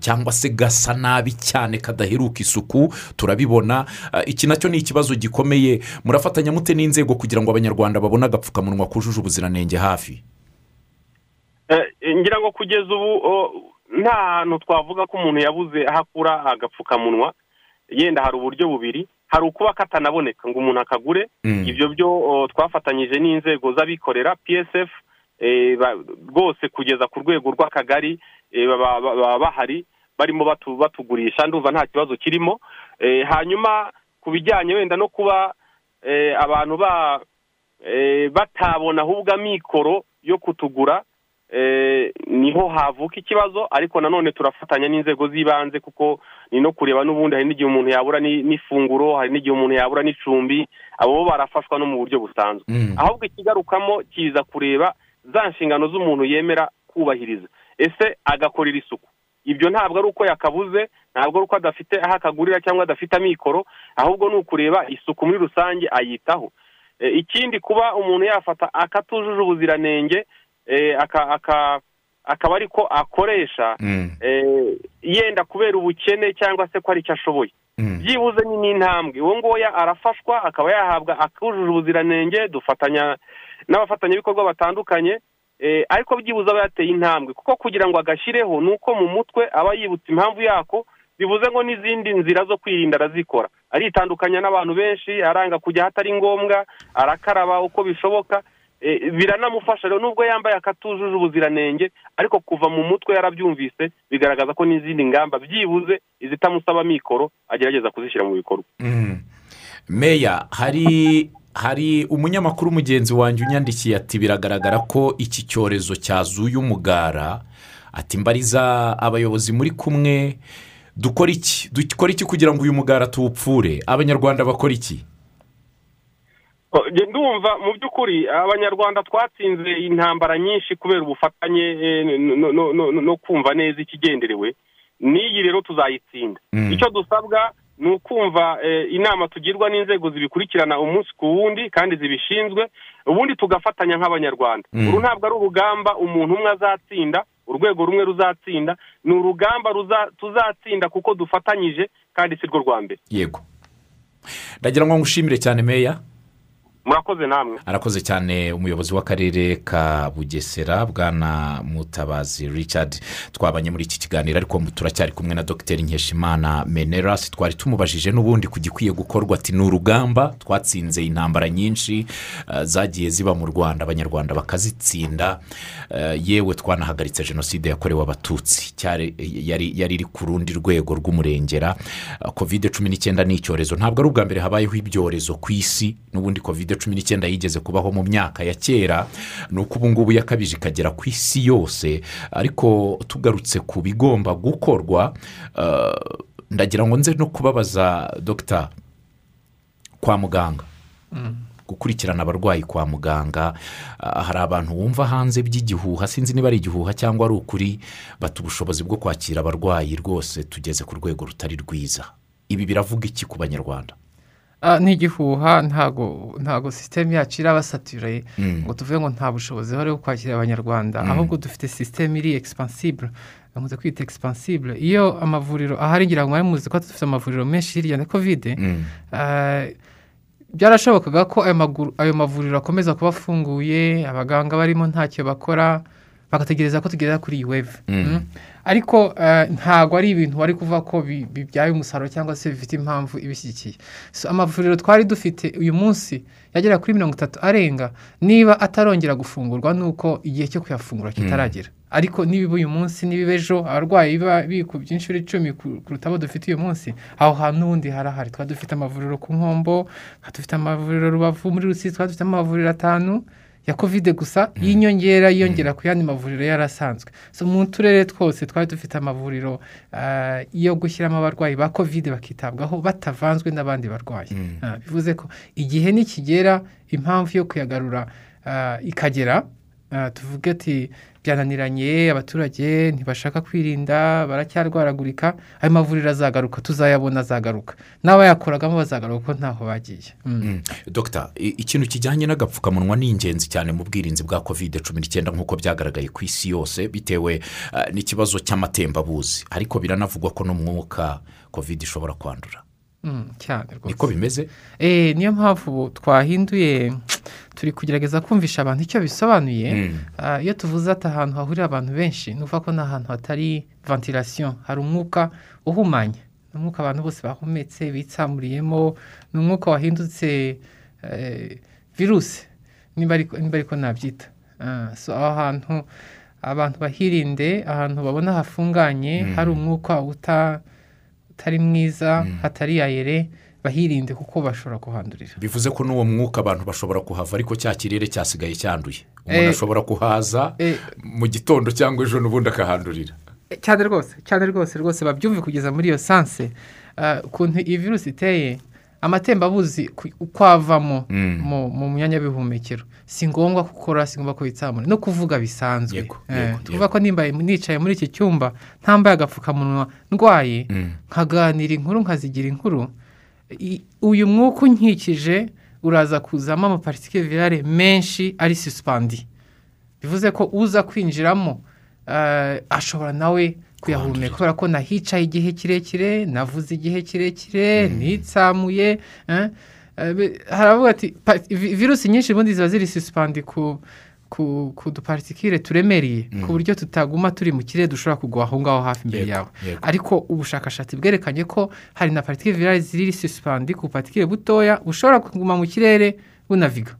cyangwa se gasa nabi cyane kadaheruka isuku turabibona. Iki na cyo ni ikibazo gikomeye. Murafatanya mute n'inzego kugira ngo abanyarwanda babone agapfukamunwa kujuje ubuziranenge hafi. Ngira ngo kugeza ubu nta hantu twavuga ko umuntu yabuze aho akura agapfukamunwa yenda hari uburyo bubiri hari ukuba katanaboneka ngo umuntu akagure Mm. ibyo byo twafatanyije n'inzego z'abikorera psf eh, rwose kugeza ku rwego rw'akagari eh, baba bahari barimo batu- batugurisha ndumva nta kibazo kirimo Eh, hanyuma ku bijyanye wenda no kuba eh, abantu ba eh, batabona ahubwo amikoro yo kutugura eh, ni ho havuka ikibazo ariko nanone turafatanya n'inzego z'ibanze kuko ni no kureba n'ubundi hari n'igihe umuntu yabura ni- n'ifunguro hari n'igihe umuntu yabura n'icumbi abo bo barafashwa no mu buryo busanzwe. Mm. ahubwo ikigarukamo kiza kureba za nshingano z'umuntu yemera kubahiriza. Ese agakorera isuku? Ibyo ntabwo ari uko yakabuze ntabwo ari uko adafite aho akagurira cyangwa adafite amikoro ahubwo ni ukureba isuku muri rusange ayitaho. Eh, ikindi kuba umuntu yafata akatujuje ubuziranenge eh, akaba ariko akoresha Mm. eh, yenda kubera ubukene cyangwa se ko ari icyo ashoboye Mm. byibuze ni n'intambwe uwo nguwo arafashwa akaba yahabwa akujuje ubuziranenge dufatanya n'abafatanyabikorwa batandukanye eh, ariko byibuze aba yateye intambwe kuko kugira ngo agashyireho ni uko mu mutwe aba yibutse impamvu yako bivuze ngo n'izindi nzira zo kwirinda arazikora aritandukanya n'abantu benshi aranga kujya ahatari ngombwa arakaraba uko bishoboka eh, biranamufasha. Rero nubwo yambaye akatujuje ubuziranenge ariko kuva mu mutwe yarabyumvise bigaragaza ko n'izindi ngamba byibuze izitamusaba mikoro agerageza kuzishyira mu bikorwa. Mm. meya hari hari umunyamakuru mugenzi wanjye unyandikiye ati biragaragara ko iki cyorezo cyazuye umugara. Ati mbariza abayobozi muri kumwe dukora iki? Dukora iki kugira ngo uyu mugara tuwupfure? Abanyarwanda bakora iki? Ndumva mu by'ukuri abanyarwanda twatsinze intambara nyinshi kubera ubufatanye eh, no- no- no- no kumva neza ikigenderewe. N'iyi rero tuzayitsinda. Mm. icyo dusabwa ni ukumva eh, inama tugirwa n'inzego zibikurikirana umunsi ku wundi kandi zibishinzwe ubundi tugafatanya nk'abanyarwanda. Mm. uru ntabwo ari urugamba umuntu umwe azatsinda urwego rumwe ruzatsinda ni urugamba tuzatsinda kuko dufatanyije kandi si rwo rwa mbere. Yego. Ndagira ngo ngushimire cyane meya. Murakoze namwe. Arakoze cyane umuyobozi w'akarere ka bugesera bwana mutabazi richard. Twabanye muri iki kiganiro ariko turacyari kumwe na dogiteri nkeshimana menerasi twari tumubajije n'ubundi ku gikwiye gukorwa. Ati ni urugamba twatsinze intambara nyinshi eh, zagiye ziba mu rwanda abanyarwanda bakazitsinda. Eh, yewe twanahagaritse jenoside yakorewe abatutsi. Cyari yari iri ku rundi rwego rw'umurengera. Kovide cumi n'icyenda ni icyorezo. Ntabwo ari ubwa mbere habayeho ibyorezo ku isi n'ubundi kovide cumi n'icyenda yigeze kubaho mu myaka ya kera ni uko ubu ngubu yakabije ikagera ku isi yose ariko tugarutse ku bigomba gukorwa eh, ndagira ngo nze no kubabaza dogita kwa muganga. Gukurikirana abarwayi kwa muganga ah, hari abantu wumva hanze by'igihuha sinzi niba ari igihuha cyangwa ari ukuri bata ubushobozi bwo kwakira abarwayi rwose tugeze ku rwego rutari rwiza. Ibi biravuga iki ku banyarwanda? Ni igihuha ntago ntago sisiteme yacu irabasatiriye Mm. ngo tuvuge ngo nta bushobozi buhari bwo kwakira abanyarwanda ahubwo dufite sisiteme iri egisipansibure bakunze kwita egisipansibure iyo amavuriro ahari ngira ngo mwari muzi ko dufite amavuriro menshi hirya na kovide byarashobokaga ko ayo mavuriro akomeza kuba afunguye abaganga barimo ntacyo bakora bagategereza ko tugera kuri iyi. Mm. Ariko eh, ntabwo ari ibintu wari kuvuga ko bi- bibyaye umusaruro cyangwa se bifite impamvu ibishyigikiye. So, amavuriro twari dufite uyu munsi yagera kuri mirongo itatu arenga niba atarongera gufungurwa ni uko igihe cyo kuyafungura kitaragera. Ariko nibiba uyu munsi nibiba ejo abarwayi biba bikubye inshuro icumi ku- kuruta abo dufite uyu munsi aho hantu n'ubundi harahari. Twari dufite amavuriro ku nkombo twari dufite amavuriro rubavu muri rusizi twari dufite amavuriro atanu ya kovide gusa y'inyongera yiyongera ku yandi mavuriro yari asanzwe so mu turere twose twari dufite amavuriro ah, yo gushyiramo abarwayi ba kovide bakitabwaho batavanzwe n'abandi barwayi. Ah, bivuze ko igihe nikigera impamvu yo kuyagarura ah, ikagera tuvuge ati byananiranye abaturage ntibashaka kwirinda baracyarwaragurika ayo mavuriro azagaruka tuzayabona azagaruka. N'abayakoragamo bazagaruka kuko ntaho bagiye. Mm. Mm. dogita ikintu kijyanye n'agapfukamunwa ni ingenzi cyane mu bwirinzi bwa kovide cumi n'icyenda nk'uko byagaragaye ku isi yose bitewe eh, n'ikibazo cy'amatembabuzi ariko biranavugwa ko n'umwuka kovide ishobora kwandura. Mm, cyane rwose. Niko bimeze? Eh, niyo mpamvu twahinduye turi kugerageza kumvisha abantu icyo bisobanuye Mm. Ah, iyo tuvuze ati ahantu hahurira abantu benshi ni ko ni ahantu hatari ventilation. Hari umwuka uhumanya. Ni umwuka abantu bose bahumetse bitsamuriyemo ni umwuka wahindutse eh, virusi niba ariko nabyita. Ah, so aho hantu abantu bahirinde ahantu babona hafunganye hari umwuka uta utari mwiza hatari yayere bahirinde kuko bashobora kuhandurira. Bivuze ko n'uwo mwuka abantu bashobora kuhava ariko cya kirere cyasigaye cyanduye. Umuntu Eh. ashobora kuhaza Eh. mu gitondo cyangwa ejo n'ubundi akahandurira. Cyane rwose cyane rwose rwose babyumve kugeza muri iyo sanse. Ukuntu iyi virusi iteye amatembabuzi uko avamo Mm. mu myanya y'ubuhumekero. Si ngombwa ko ukora si ngombwa ko witsamura no kuvuga bisanzwe. Eh, tuvuga ko nimba nicaye muri iki cyumba ntambaye agapfukamunwa ndwaye. Mm. nkaganira inkuru nkazigira inkuru. Uyu mwuka unkikije uraza kuzamo amaparitike virale menshi ari susipandi bivuze ko uza kwinjiramo eh, ashobora nawe kuyahumeka. Kubera ko nahicaye igihe kirekire navuze igihe kirekire nitsamuye eh, eh, haravuga ati virusi nyinshi ubundi ziba ziri susipandi ku ku dupartikire turemereye ku buryo tutaguma turi mu kirere dushobora kugwa aho ngaho hafi imbere yawe. ariko ubushakashatsi bwerekanye ko hari na partikire virale ziri susipandi ku bupatikire butoya bushobora kuguma mu kirere bunaviga.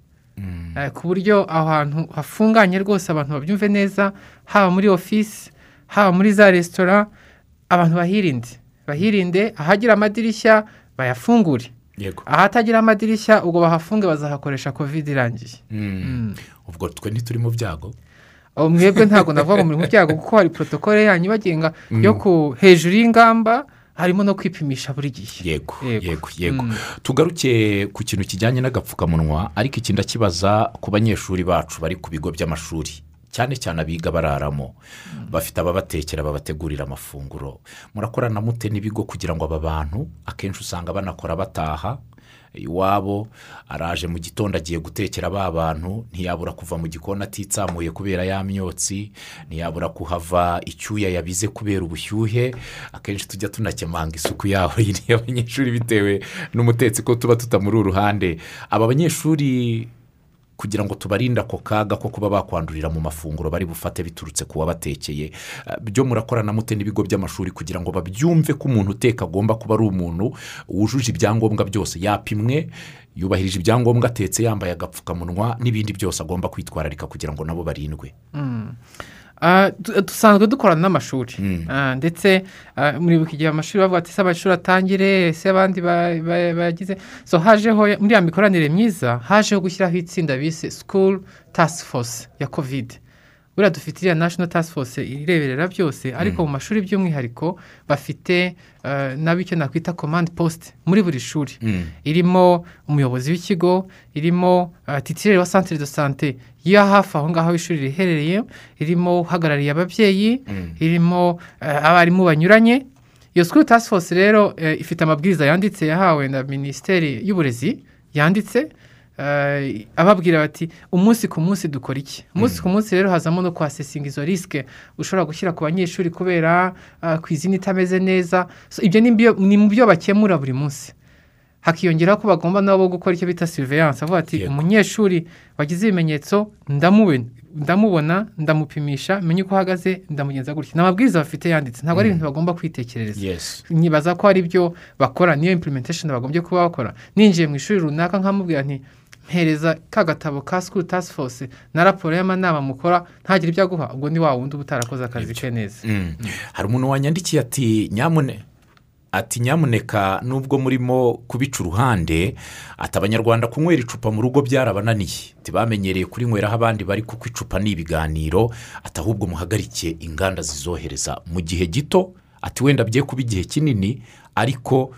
Eh, ku buryo aho hantu hafunganye rwose abantu babyumve neza haba muri ofisi haba muri za resitora abantu bahirinde. Bahirinde ahagira amadirishya bayafungure. Ahatagira amadirishya ubwo bahafunge bazahakoresha kovide irangiye. Mm. Ubwo twe ntituri mu byago. Mwebwe ntabwo navuga ngo muri mu byago kuko hari protokole yanyu ibagenga yo ku hejuru y'ingamba harimo no kwipimisha buri gihe. Yego Yego. yego Mm. tugaruke ku kintu kijyanye n'agapfukamunwa ariko iki ndakibaza ku banyeshuri bacu bari ku bigo by'amashuri. Cyane cyane abiga bararamo. Bafite ababatekera babategurira amafunguro. Murakorana mute n'ibigo kugira ngo aba bantu akenshi usanga banakora bataha iwabo araje mu gitondo agiye gutekera ba bantu ntiyabura kuva mu gikoni atitsamuye kubera ya myotsi ntiyabura kuhava icyuya yabize kubera ubushyuhe akenshi tujya tunakemanga isuku yaho. <laughs> Y'abanyeshuri bitewe n'umutetsi ko tuba tutamuri uruhande. Aba banyeshuri kugira ngo tubarinde ako kaga ko kuba bakwandurira mu mafunguro bari bufate biturutse ku wabatekeye. Eh, byo murakorana mute n'ibigo by'amashuri kugira ngo babyumve ko umuntu uteka agomba kuba ari umuntu wujuje ibyangombwa byose. Yapimwe yubahirije ibyangombwa atetse yambaye agapfukamunwa n'ibindi byose agomba kwitwararika kugira ngo nabo barindwe. Du- dusanzwe dukorana n'amashuri ndetse muribuka igihe amashuri bavuga ati ese amashuri atangire ese abandi ba- ba- bagize so hajeho muri ya mikoranire myiza hajeho gushyiraho itsinda bise task force. ya covid buriya dufite iriya national task force ireberera byose ariko mu mashuri by'umwihariko bafite eh, nabo icyo nakwita command post muri buri shuri. Mm. irimo umuyobozi w'ikigo irimo uh, titirere wa centre de sante yo hafi aho ngaho ishuri riherereye irimo uhagarariye ababyeyi irimo uh, abarimu banyuranye. Iyo school task force rero ifite amabwiriza yanditse yahawe na minisiteri y'uburezi yanditse. Ababwira bati umunsi ku munsi dukora iki? Umunsi ku munsi rero hazamo no kwasesinga izo risike ushobora gushyira ku banyeshuri kubera uh, ku izina itameze neza. So, ibyo ni mu byo bakemura buri munsi. Hakiyongeraho ko bagomba nabo gukora icyo bita surveillance avuga ati umunyeshuri wagize ibimenyetso ndamubona ndamupimisha menye uko ahagaze ndamugenza gutya. Ni amabwiriza bafite yanditse. Ntabwo ari ibintu bagomba kwitekerereza. Nyibaza ko ari byo bakora niyo implementation bagombye kuba bakora. Ninjiye mu ishuri runaka nkamubwira nti mpereza ka gatabo ka school task force na raporo y'amanama mukora ntagire ibyo aguha ubwo ni wa wundi uba utarakoze akazi ke neza. Mm. hari umuntu wanyandikiye ati nyamune ati nyamuneka nubwo murimo kubica uruhande ati abanyarwanda kunywera icupa mu rugo byarabananiye. Ntibamenyereye kurinyweraho abandi bari kuko icupa ni ibiganiro ati ahubwo muhagarike inganda zizohereza. Mu gihe gito ati wenda bye kuba igihe kinini ariko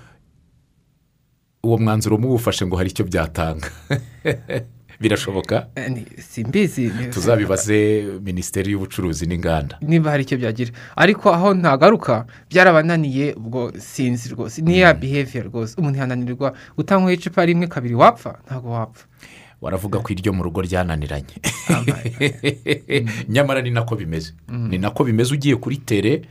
uwo mwanzuro muwufashe ngo hari icyo byatanga. <laughs> Birashoboka? Eh, simbizi tuzabibaze minisiteri y'ubucuruzi n'inganda. Niba hari icyo byagira. Ariko aho ntagaruka byarabananiye ubwo sinzi rwose. Niya behavior rwose. Umuntu yananirwa utanyweye icupa rimwe kabiri wapfa ntabwo wapfa. Waravuga ko iryo mu rugo ryananiranye. <laughs> Nyamara ni nako bimeze. Ni nako bimeze ugiye kuri tere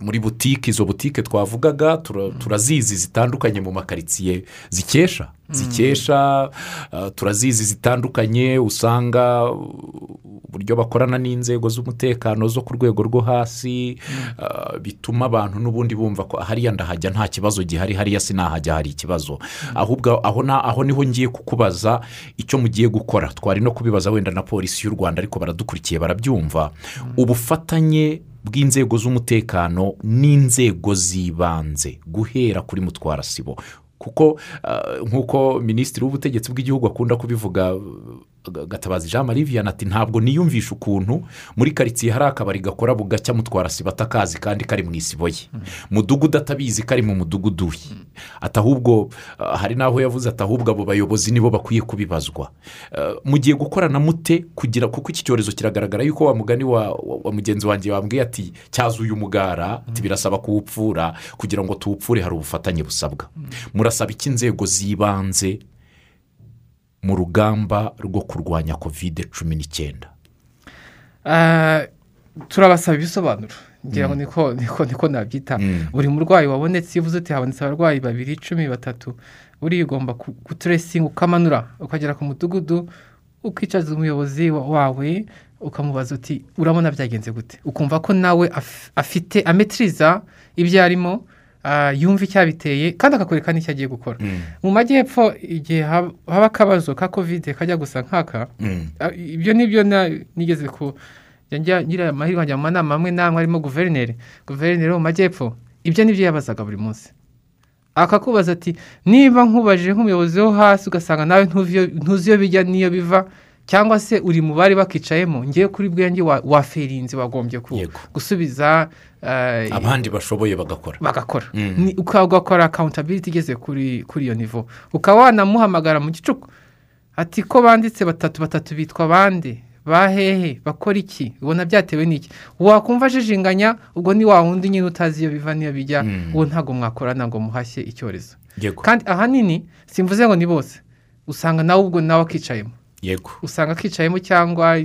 muri butike izo butike twavugaga tura- turazizi zitandukanye mu makaritsiye. Zikesha zikesha uh, turazizi zitandukanye usanga uburyo bakorana n'inzego z'umutekano zo ku rwego rwo hasi uh, bituma abantu n'ubundi bumva ko hariya ndahajya nta kibazo gihari hariya sinahajya hari ikibazo. Ahubwo aho ni ho ngiye kukubaza icyo mugiye gukora. Twari no kubibaza wenda na polisi y'u rwanda ariko baradukurikiye barabyumva. Ubufatanye bw'inzego z'umutekano n'inzego z'ibanze guhera kuri mutwarasibo kuko ah, nk'uko minisitiri w'ubutegetsi bw'igihugu akunda kubivuga gatabazi jean marie vianney ati ntabwo niyumvisha ukuntu muri karitsiye hari akabari gakora bugacya mutwara sibo atakazi kandi kari mu isibo ye mudugudu atabizi kari mu mudugudu we. Ati ahubwo ah, hari n'aho yavuze ati ahubwo abo bayobozi nibo bakwiye kubibazwa. Ah, mugiye gukorana mute kugira kuko iki cyorezo kiragaragara yuko wa mugani wa, mugenzi wanjye wambwiye ati cyazuye umugara ati birasaba kuwupfura kugira ngo tuwupfure hari ubufatanye busabwa. Murasaba iki inzego z'ibanze mu rugamba rwo kurwanya kovide cumi n'icyenda. Ah, turabasaba ibisobanuro. Ngira ngo niko niko niko nabyita. Mm. buri murwayi wabonetse iyo uvuze uti habonetse abarwayi babiri icumi batatu. Buriya ugomba kuturesinga ukamanura ukagera ku mudugudu ukicaza umuyobozi wa- wawe ukamubaza uti urabona byagenze gute? Ukumva ko nawe af- afite ametiriza ibyo arimo yumva icyabiteye kandi akakwereka n'icyo agiye gukora. Mu majyepfo igihe hab- haba akabazo ka kovide kajya gusa nk'aka Mm. Ibyo ni byo nigeze ku ngira amahirwe njya mu manama amwe n'amwe harimo guverineri guverineri wo mu majyepfo ibyo ni byo yabazaga buri munsi. Akakubaza ati niba nkubajije nk'umuyobozi wo hasi ugasanga nawe ntuzi iyo bijya n'iyo biva. Cyangwa se uri mu bari bakicayemo ngewe kuri bwenge wa- waferinze wagombye gusubiza eh, abandi bashoboye bagakora. bagakora. Mm. Ni- uka- ugakora akawuntabiriti igeze kuri kuri iyo nivo ukaba wanamuhamagara mu gicuku. Ati ko banditse batatu batatu bitwa bande bahehe bakora iki? Ubona byatewe n'iki? Wakumva ajijinganya ubwo ni wa wundi nyine utazi iyo biva n'iyo bijya Mm. uwo ntabwo mwakorana ngo muhashye icyorezo. Kandi ahanini simvuze ngo ni bose. Usanga nawe ubwo nawe akicayemo. Yego. Usanga akicayemo cyangwa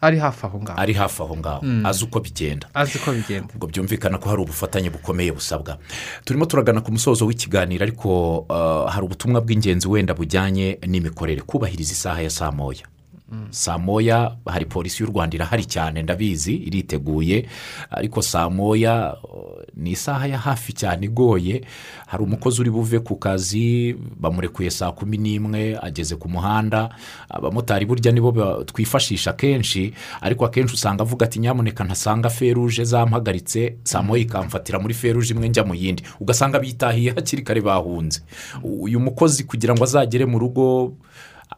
ari hafi aho ngaho. Ari hafi aho ngaho. Mm. azi uko bigenda. Azi ko bigenda. Ubwo byumvikana ko hari ubufatanye bukomeye busabwa. Turimo turagana ku musozo w'ikiganiro ariko uh, hari ubutumwa bw'ingenzi wenda bujyanye n'imikorere. Kubahiriza isaha ya saa moya. Saa moya hari polisi y'u rwanda irahari cyane ndabizi iriteguye. Ariko saa moya ni isaha ya hafi cyane igoye. Hari umukozi uri buve ku kazi bamurekuye saa kumi n'imwe ageze ku muhanda. Abamotari burya nibo twifashisha kenshi. Ariko akenshi usanga avuga ati nyamuneka ntasanga feruje zampagaritse. Saa moya ikamfatira muri feruje imwe njya mu yindi. Ugasanga bitahiye hakiri kare bahunze. Uyu mukozi kugira ngo azagere mu rugo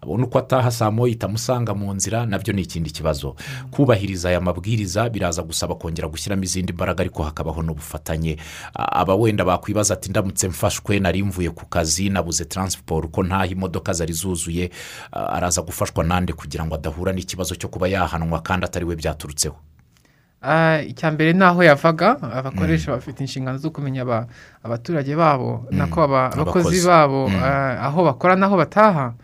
abona uko ataha saa moya itamusanga mu nzira na byo ni ikindi kibazo. Kubahiriza aya mabwiriza biraza gusaba kongera gushyiramo izindi mbaraga ariko hakabaho n'ubufatanye. Aba wenda bakwibaza ati ndamutse mfashwe nari mvuye ku kazi nabuze taransiporo uko ntaho imodoka zari zuzuye. Araza gufashwa nande kugira ngo adahura n'ikibazo cyo kuba yahanwa kandi atari we byaturutseho? Icya mbere ni aho yavaga abakoresha bafite inshingano zo kumenya aba- abaturage babo nako aba- Abakozi. babo ah, aho bakora n'aho bataha ah,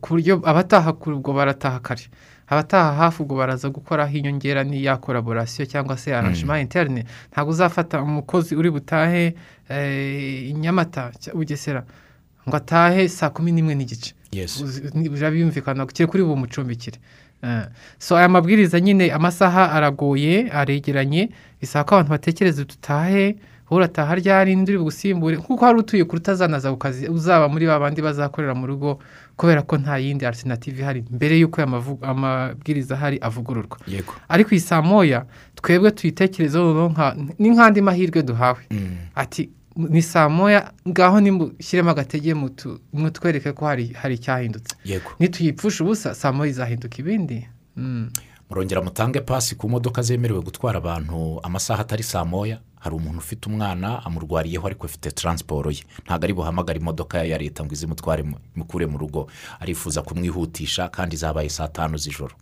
ku buryo abataha kure ubwo barataha kare. Abataha hafi ubwo baraza gukoraho inyongera n'iya koraborasiyo cyangwa se arashima interne. Ntabwo uzafata umukozi uri butahe eh, i nyamata cya- bugesera ngo atahe saa kumi n'imwe n'igice. Birabimvikana kiri kuri bumucumbikire Eh, so aya mabwiriza nyine amasaha aragoye aregeranye bisaba ko abantu batekereza dutahe urataha ryari ndi bugusimbure kuko hari utuye kure utazanaza ku kazi uzaba muri ba bandi bazakorera mu rugo kubera ko nta yindi alternative ihari. Mbere y'uko amabwiriza ahari avugururwa. Yego. Ariko iyi saa moya twebwe tuyitekerezeho ni nk'andi mahirwe duhawe. Ati ni saa moya ngaho nimushyiremo agatege mutwereke ko hari hari icyahindutse yego. Nituyipfusha ubusa saa moya izahinduka ibindi. Mm. murongera mutange pasi ku modoka zemerewe gutwara abantu amasaha atari saa moya? Hari umuntu ufite umwana amurwariyeho ariko afite taransiporo ye. Ntabwo ari buhamagare imodoka ya leta ngo izimutware mu- imukure mu rugo. Arifuza kumwihutisha kandi zabaye saa tanu z'ijoro.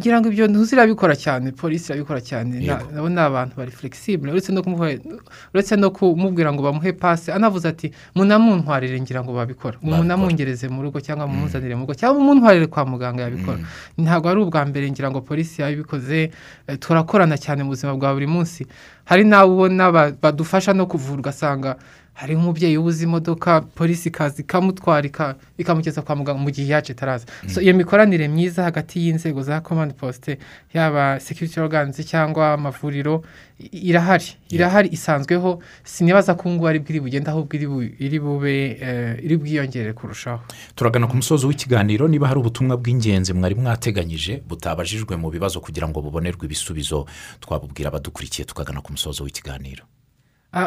Ngira ngo ibyo ntuzirabikora cyane polisi irabikora cyane. Nabo ni abantu bari flegisibure uretse no kumubwira ngo bamuhe pasi anavuze ati munamuntwarire ngira ngo babikora. munamungereze mu rugo cyangwa mumuzanire mu rugo cyangwa muntwarire kwa muganga yabikora. Ntabwo ari ubwa mbere ngira ngo polisi yabikoze. Eh, turakorana cyane mu buzima bwa buri munsi. Hari n'abo ubona ba- badufasha no kuvura ugasanga hari nk'umubyeyi ubuze imodoka polisi ikaza ikamutwara ika- ikamugeza kwa muganga mu gihe yacu itaraza so iyo mikoranire myiza hagati y'inzego za komande posite yaba sekiriti oruganizi cyangwa amavuriro irahari. Irahari isanzweho. Sinibaza ko ngubu ari bwo iri bugende ahubwo iri bu- iri bube eh, iri bwiyongere kurushaho. Turagana ku musozo w'ikiganiro niba hari ubutumwa bw'ingenzi mwari mwateganyije butabajijwe mu bibazo kugira ngo bubonerwe ibisubizo. Twabubwira abadukurikiye tukagana ku musozo w'ikiganiro.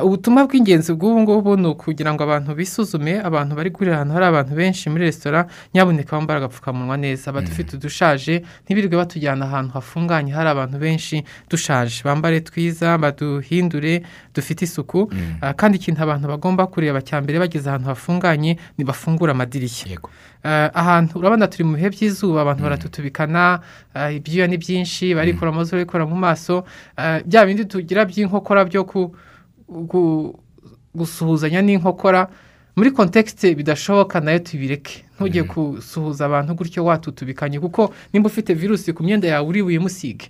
Ubutumwa bw'ingenzi bw'ubu ngubu ni ukugira ngo abantu bisuzume abantu bari kurira ahantu hari abantu benshi muri resitora nyabuneka bambara agapfukamunwa neza. Abadufite udushaje ntibirirwe batujyana ahantu hafunganye hari abantu benshi dushaje. Bambare twiza baduhindure dufite isuku. Ah, kandi ikintu abantu bagomba kureba cya mbere bageze ahantu hafunganye ni bafungure amadirishya Eh, ahantu urabona turi mu bihe by'izuba abantu baratutubikana eh, ibyuya ni byinshi barikora amazuru barikora mu maso. Bya bindi tugira by'inkokora byo ku- gusuhuzanya n'inkokora muri kontekisite bidashoboka na yo tubireke. Ntujye gusuhuza abantu gutyo watutubikanye kuko nimba ufite virusi ku myenda yawe uri buyimusige.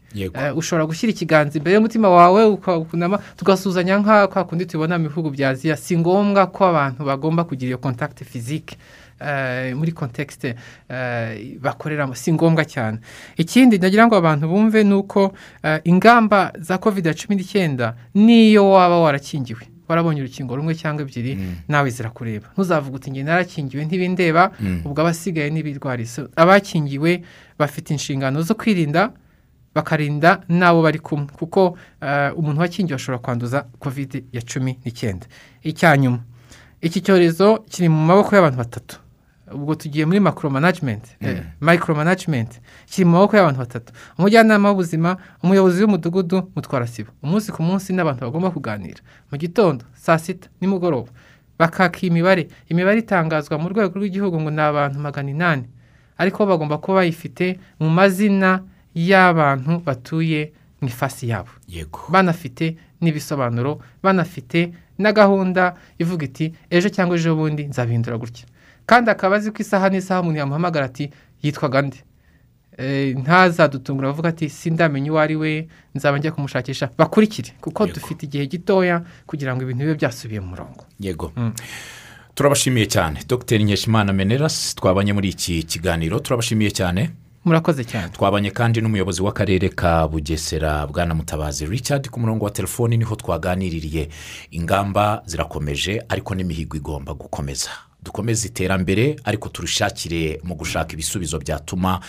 Eh, ushobora gushyira ikiganza imbere y'umutima wawe ukunama tugasuhuzanya nka kwa kundi tubona mu bihugu bya aziya si ngombwa ko abantu bagomba kugira iyo kontakiti fizike muri kontekisite bakoreramo si ngombwa cyane. Ikindi nagira ngo abantu bumve ni uko eh, ingamba za kovide cumi n'icyenda n'iyo waba warakingiwe. Warabonye urukingo rumwe cyangwa ebyiri nawe zirakureba ntuzavuga uti njye narakingiwe ntibindeba. Ubwo abasigaye n'ibirwara So, abakingiwe bafite inshingano zo kwirinda bakarinda n'abo bari kumwe. Kuko eh, umuntu wakingiwe ashobora kwanduza kovide ya cumi n'icyenda. Icya nyuma. Iki cyorezo kiri mu maboko y'abantu batatu. Ubwo tugiye muri macro management eh, micro management kiri mu maboko y'abantu batatu. Umujyanama w'ubuzima umuyobozi w'umudugudu mutwara sibo. Umunsi ku munsi n'abantu bagomba kuganira. Mu gitondo saa sita nimugoroba. Bakaka imibare. Imibare itangazwa mu rwego rw'igihugu ngo ni abantu magana inani. Ariko bagomba kuba bayifite mu mazina y'abantu batuye mu ifasi yabo. Yego. Banafite n'ibisobanuro banafite na gahunda ivuga iti ejo cyangwa ejo bundi nzabihindura gutya. Kandi akaba azi ko isaha n'isaha umuntu yamuhamagara ati yitwaga nde? Eh, ntazadutungura bavuga ati sindamenya uwo ari we nzaba njya kumushakisha. Bakurikire kuko dufite igihe gitoya kugira ngo ibintu bibe byasubiye mu murongo. Yego. Turabashimiye cyane. Dr. Nkeshimana meneras twabanye muri iki kiganiro. Turabashimiye cyane. Murakoze cyane. Twabanye kandi n'umuyobozi w'akarere ka bugesera bwana mutabazi richard ku murongo wa telefoni ni ho twaganiririye. Ingamba zirakomeje ariko n'imihigo igomba gukomeza. Dukomeze iterambere ariko turushakire mu gushaka ibisubizo byatuma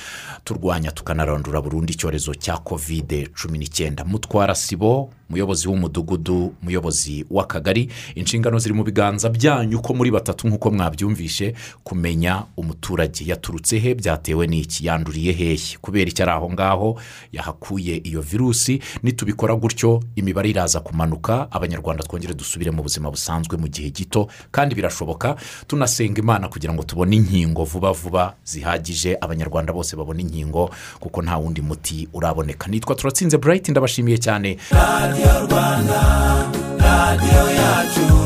turwanya tukanarandura burundu icyorezo cya kovide cumi n'icyenda. Mutwara sibo umuyobozi w'umudugudu umuyobozi w'akagari. Inshingano ziri mu biganza byanyu uko muri batatu nk'uko mwabyumvishe kumenya umuturage yaturutse he byatewe n'iki? Yanduriye hehe? Kubera icyo ari aho ngaho? Yahakuye iyo virusi. Nitubikora gutyo imibare iraza kumanuka. Abanyarwanda twongere dusubire mu buzima busanzwe mu gihe gito. Kandi birashoboka tunasenga imana kugira ngo tubone inkingo vuba vuba zihagije. Abanyarwanda bose babone inkingo kuko nta wundi muti uraboneka. Nitwa turatsinze burayiti ndabashimiye cyane. Radiyo rwanda radiyo yacu.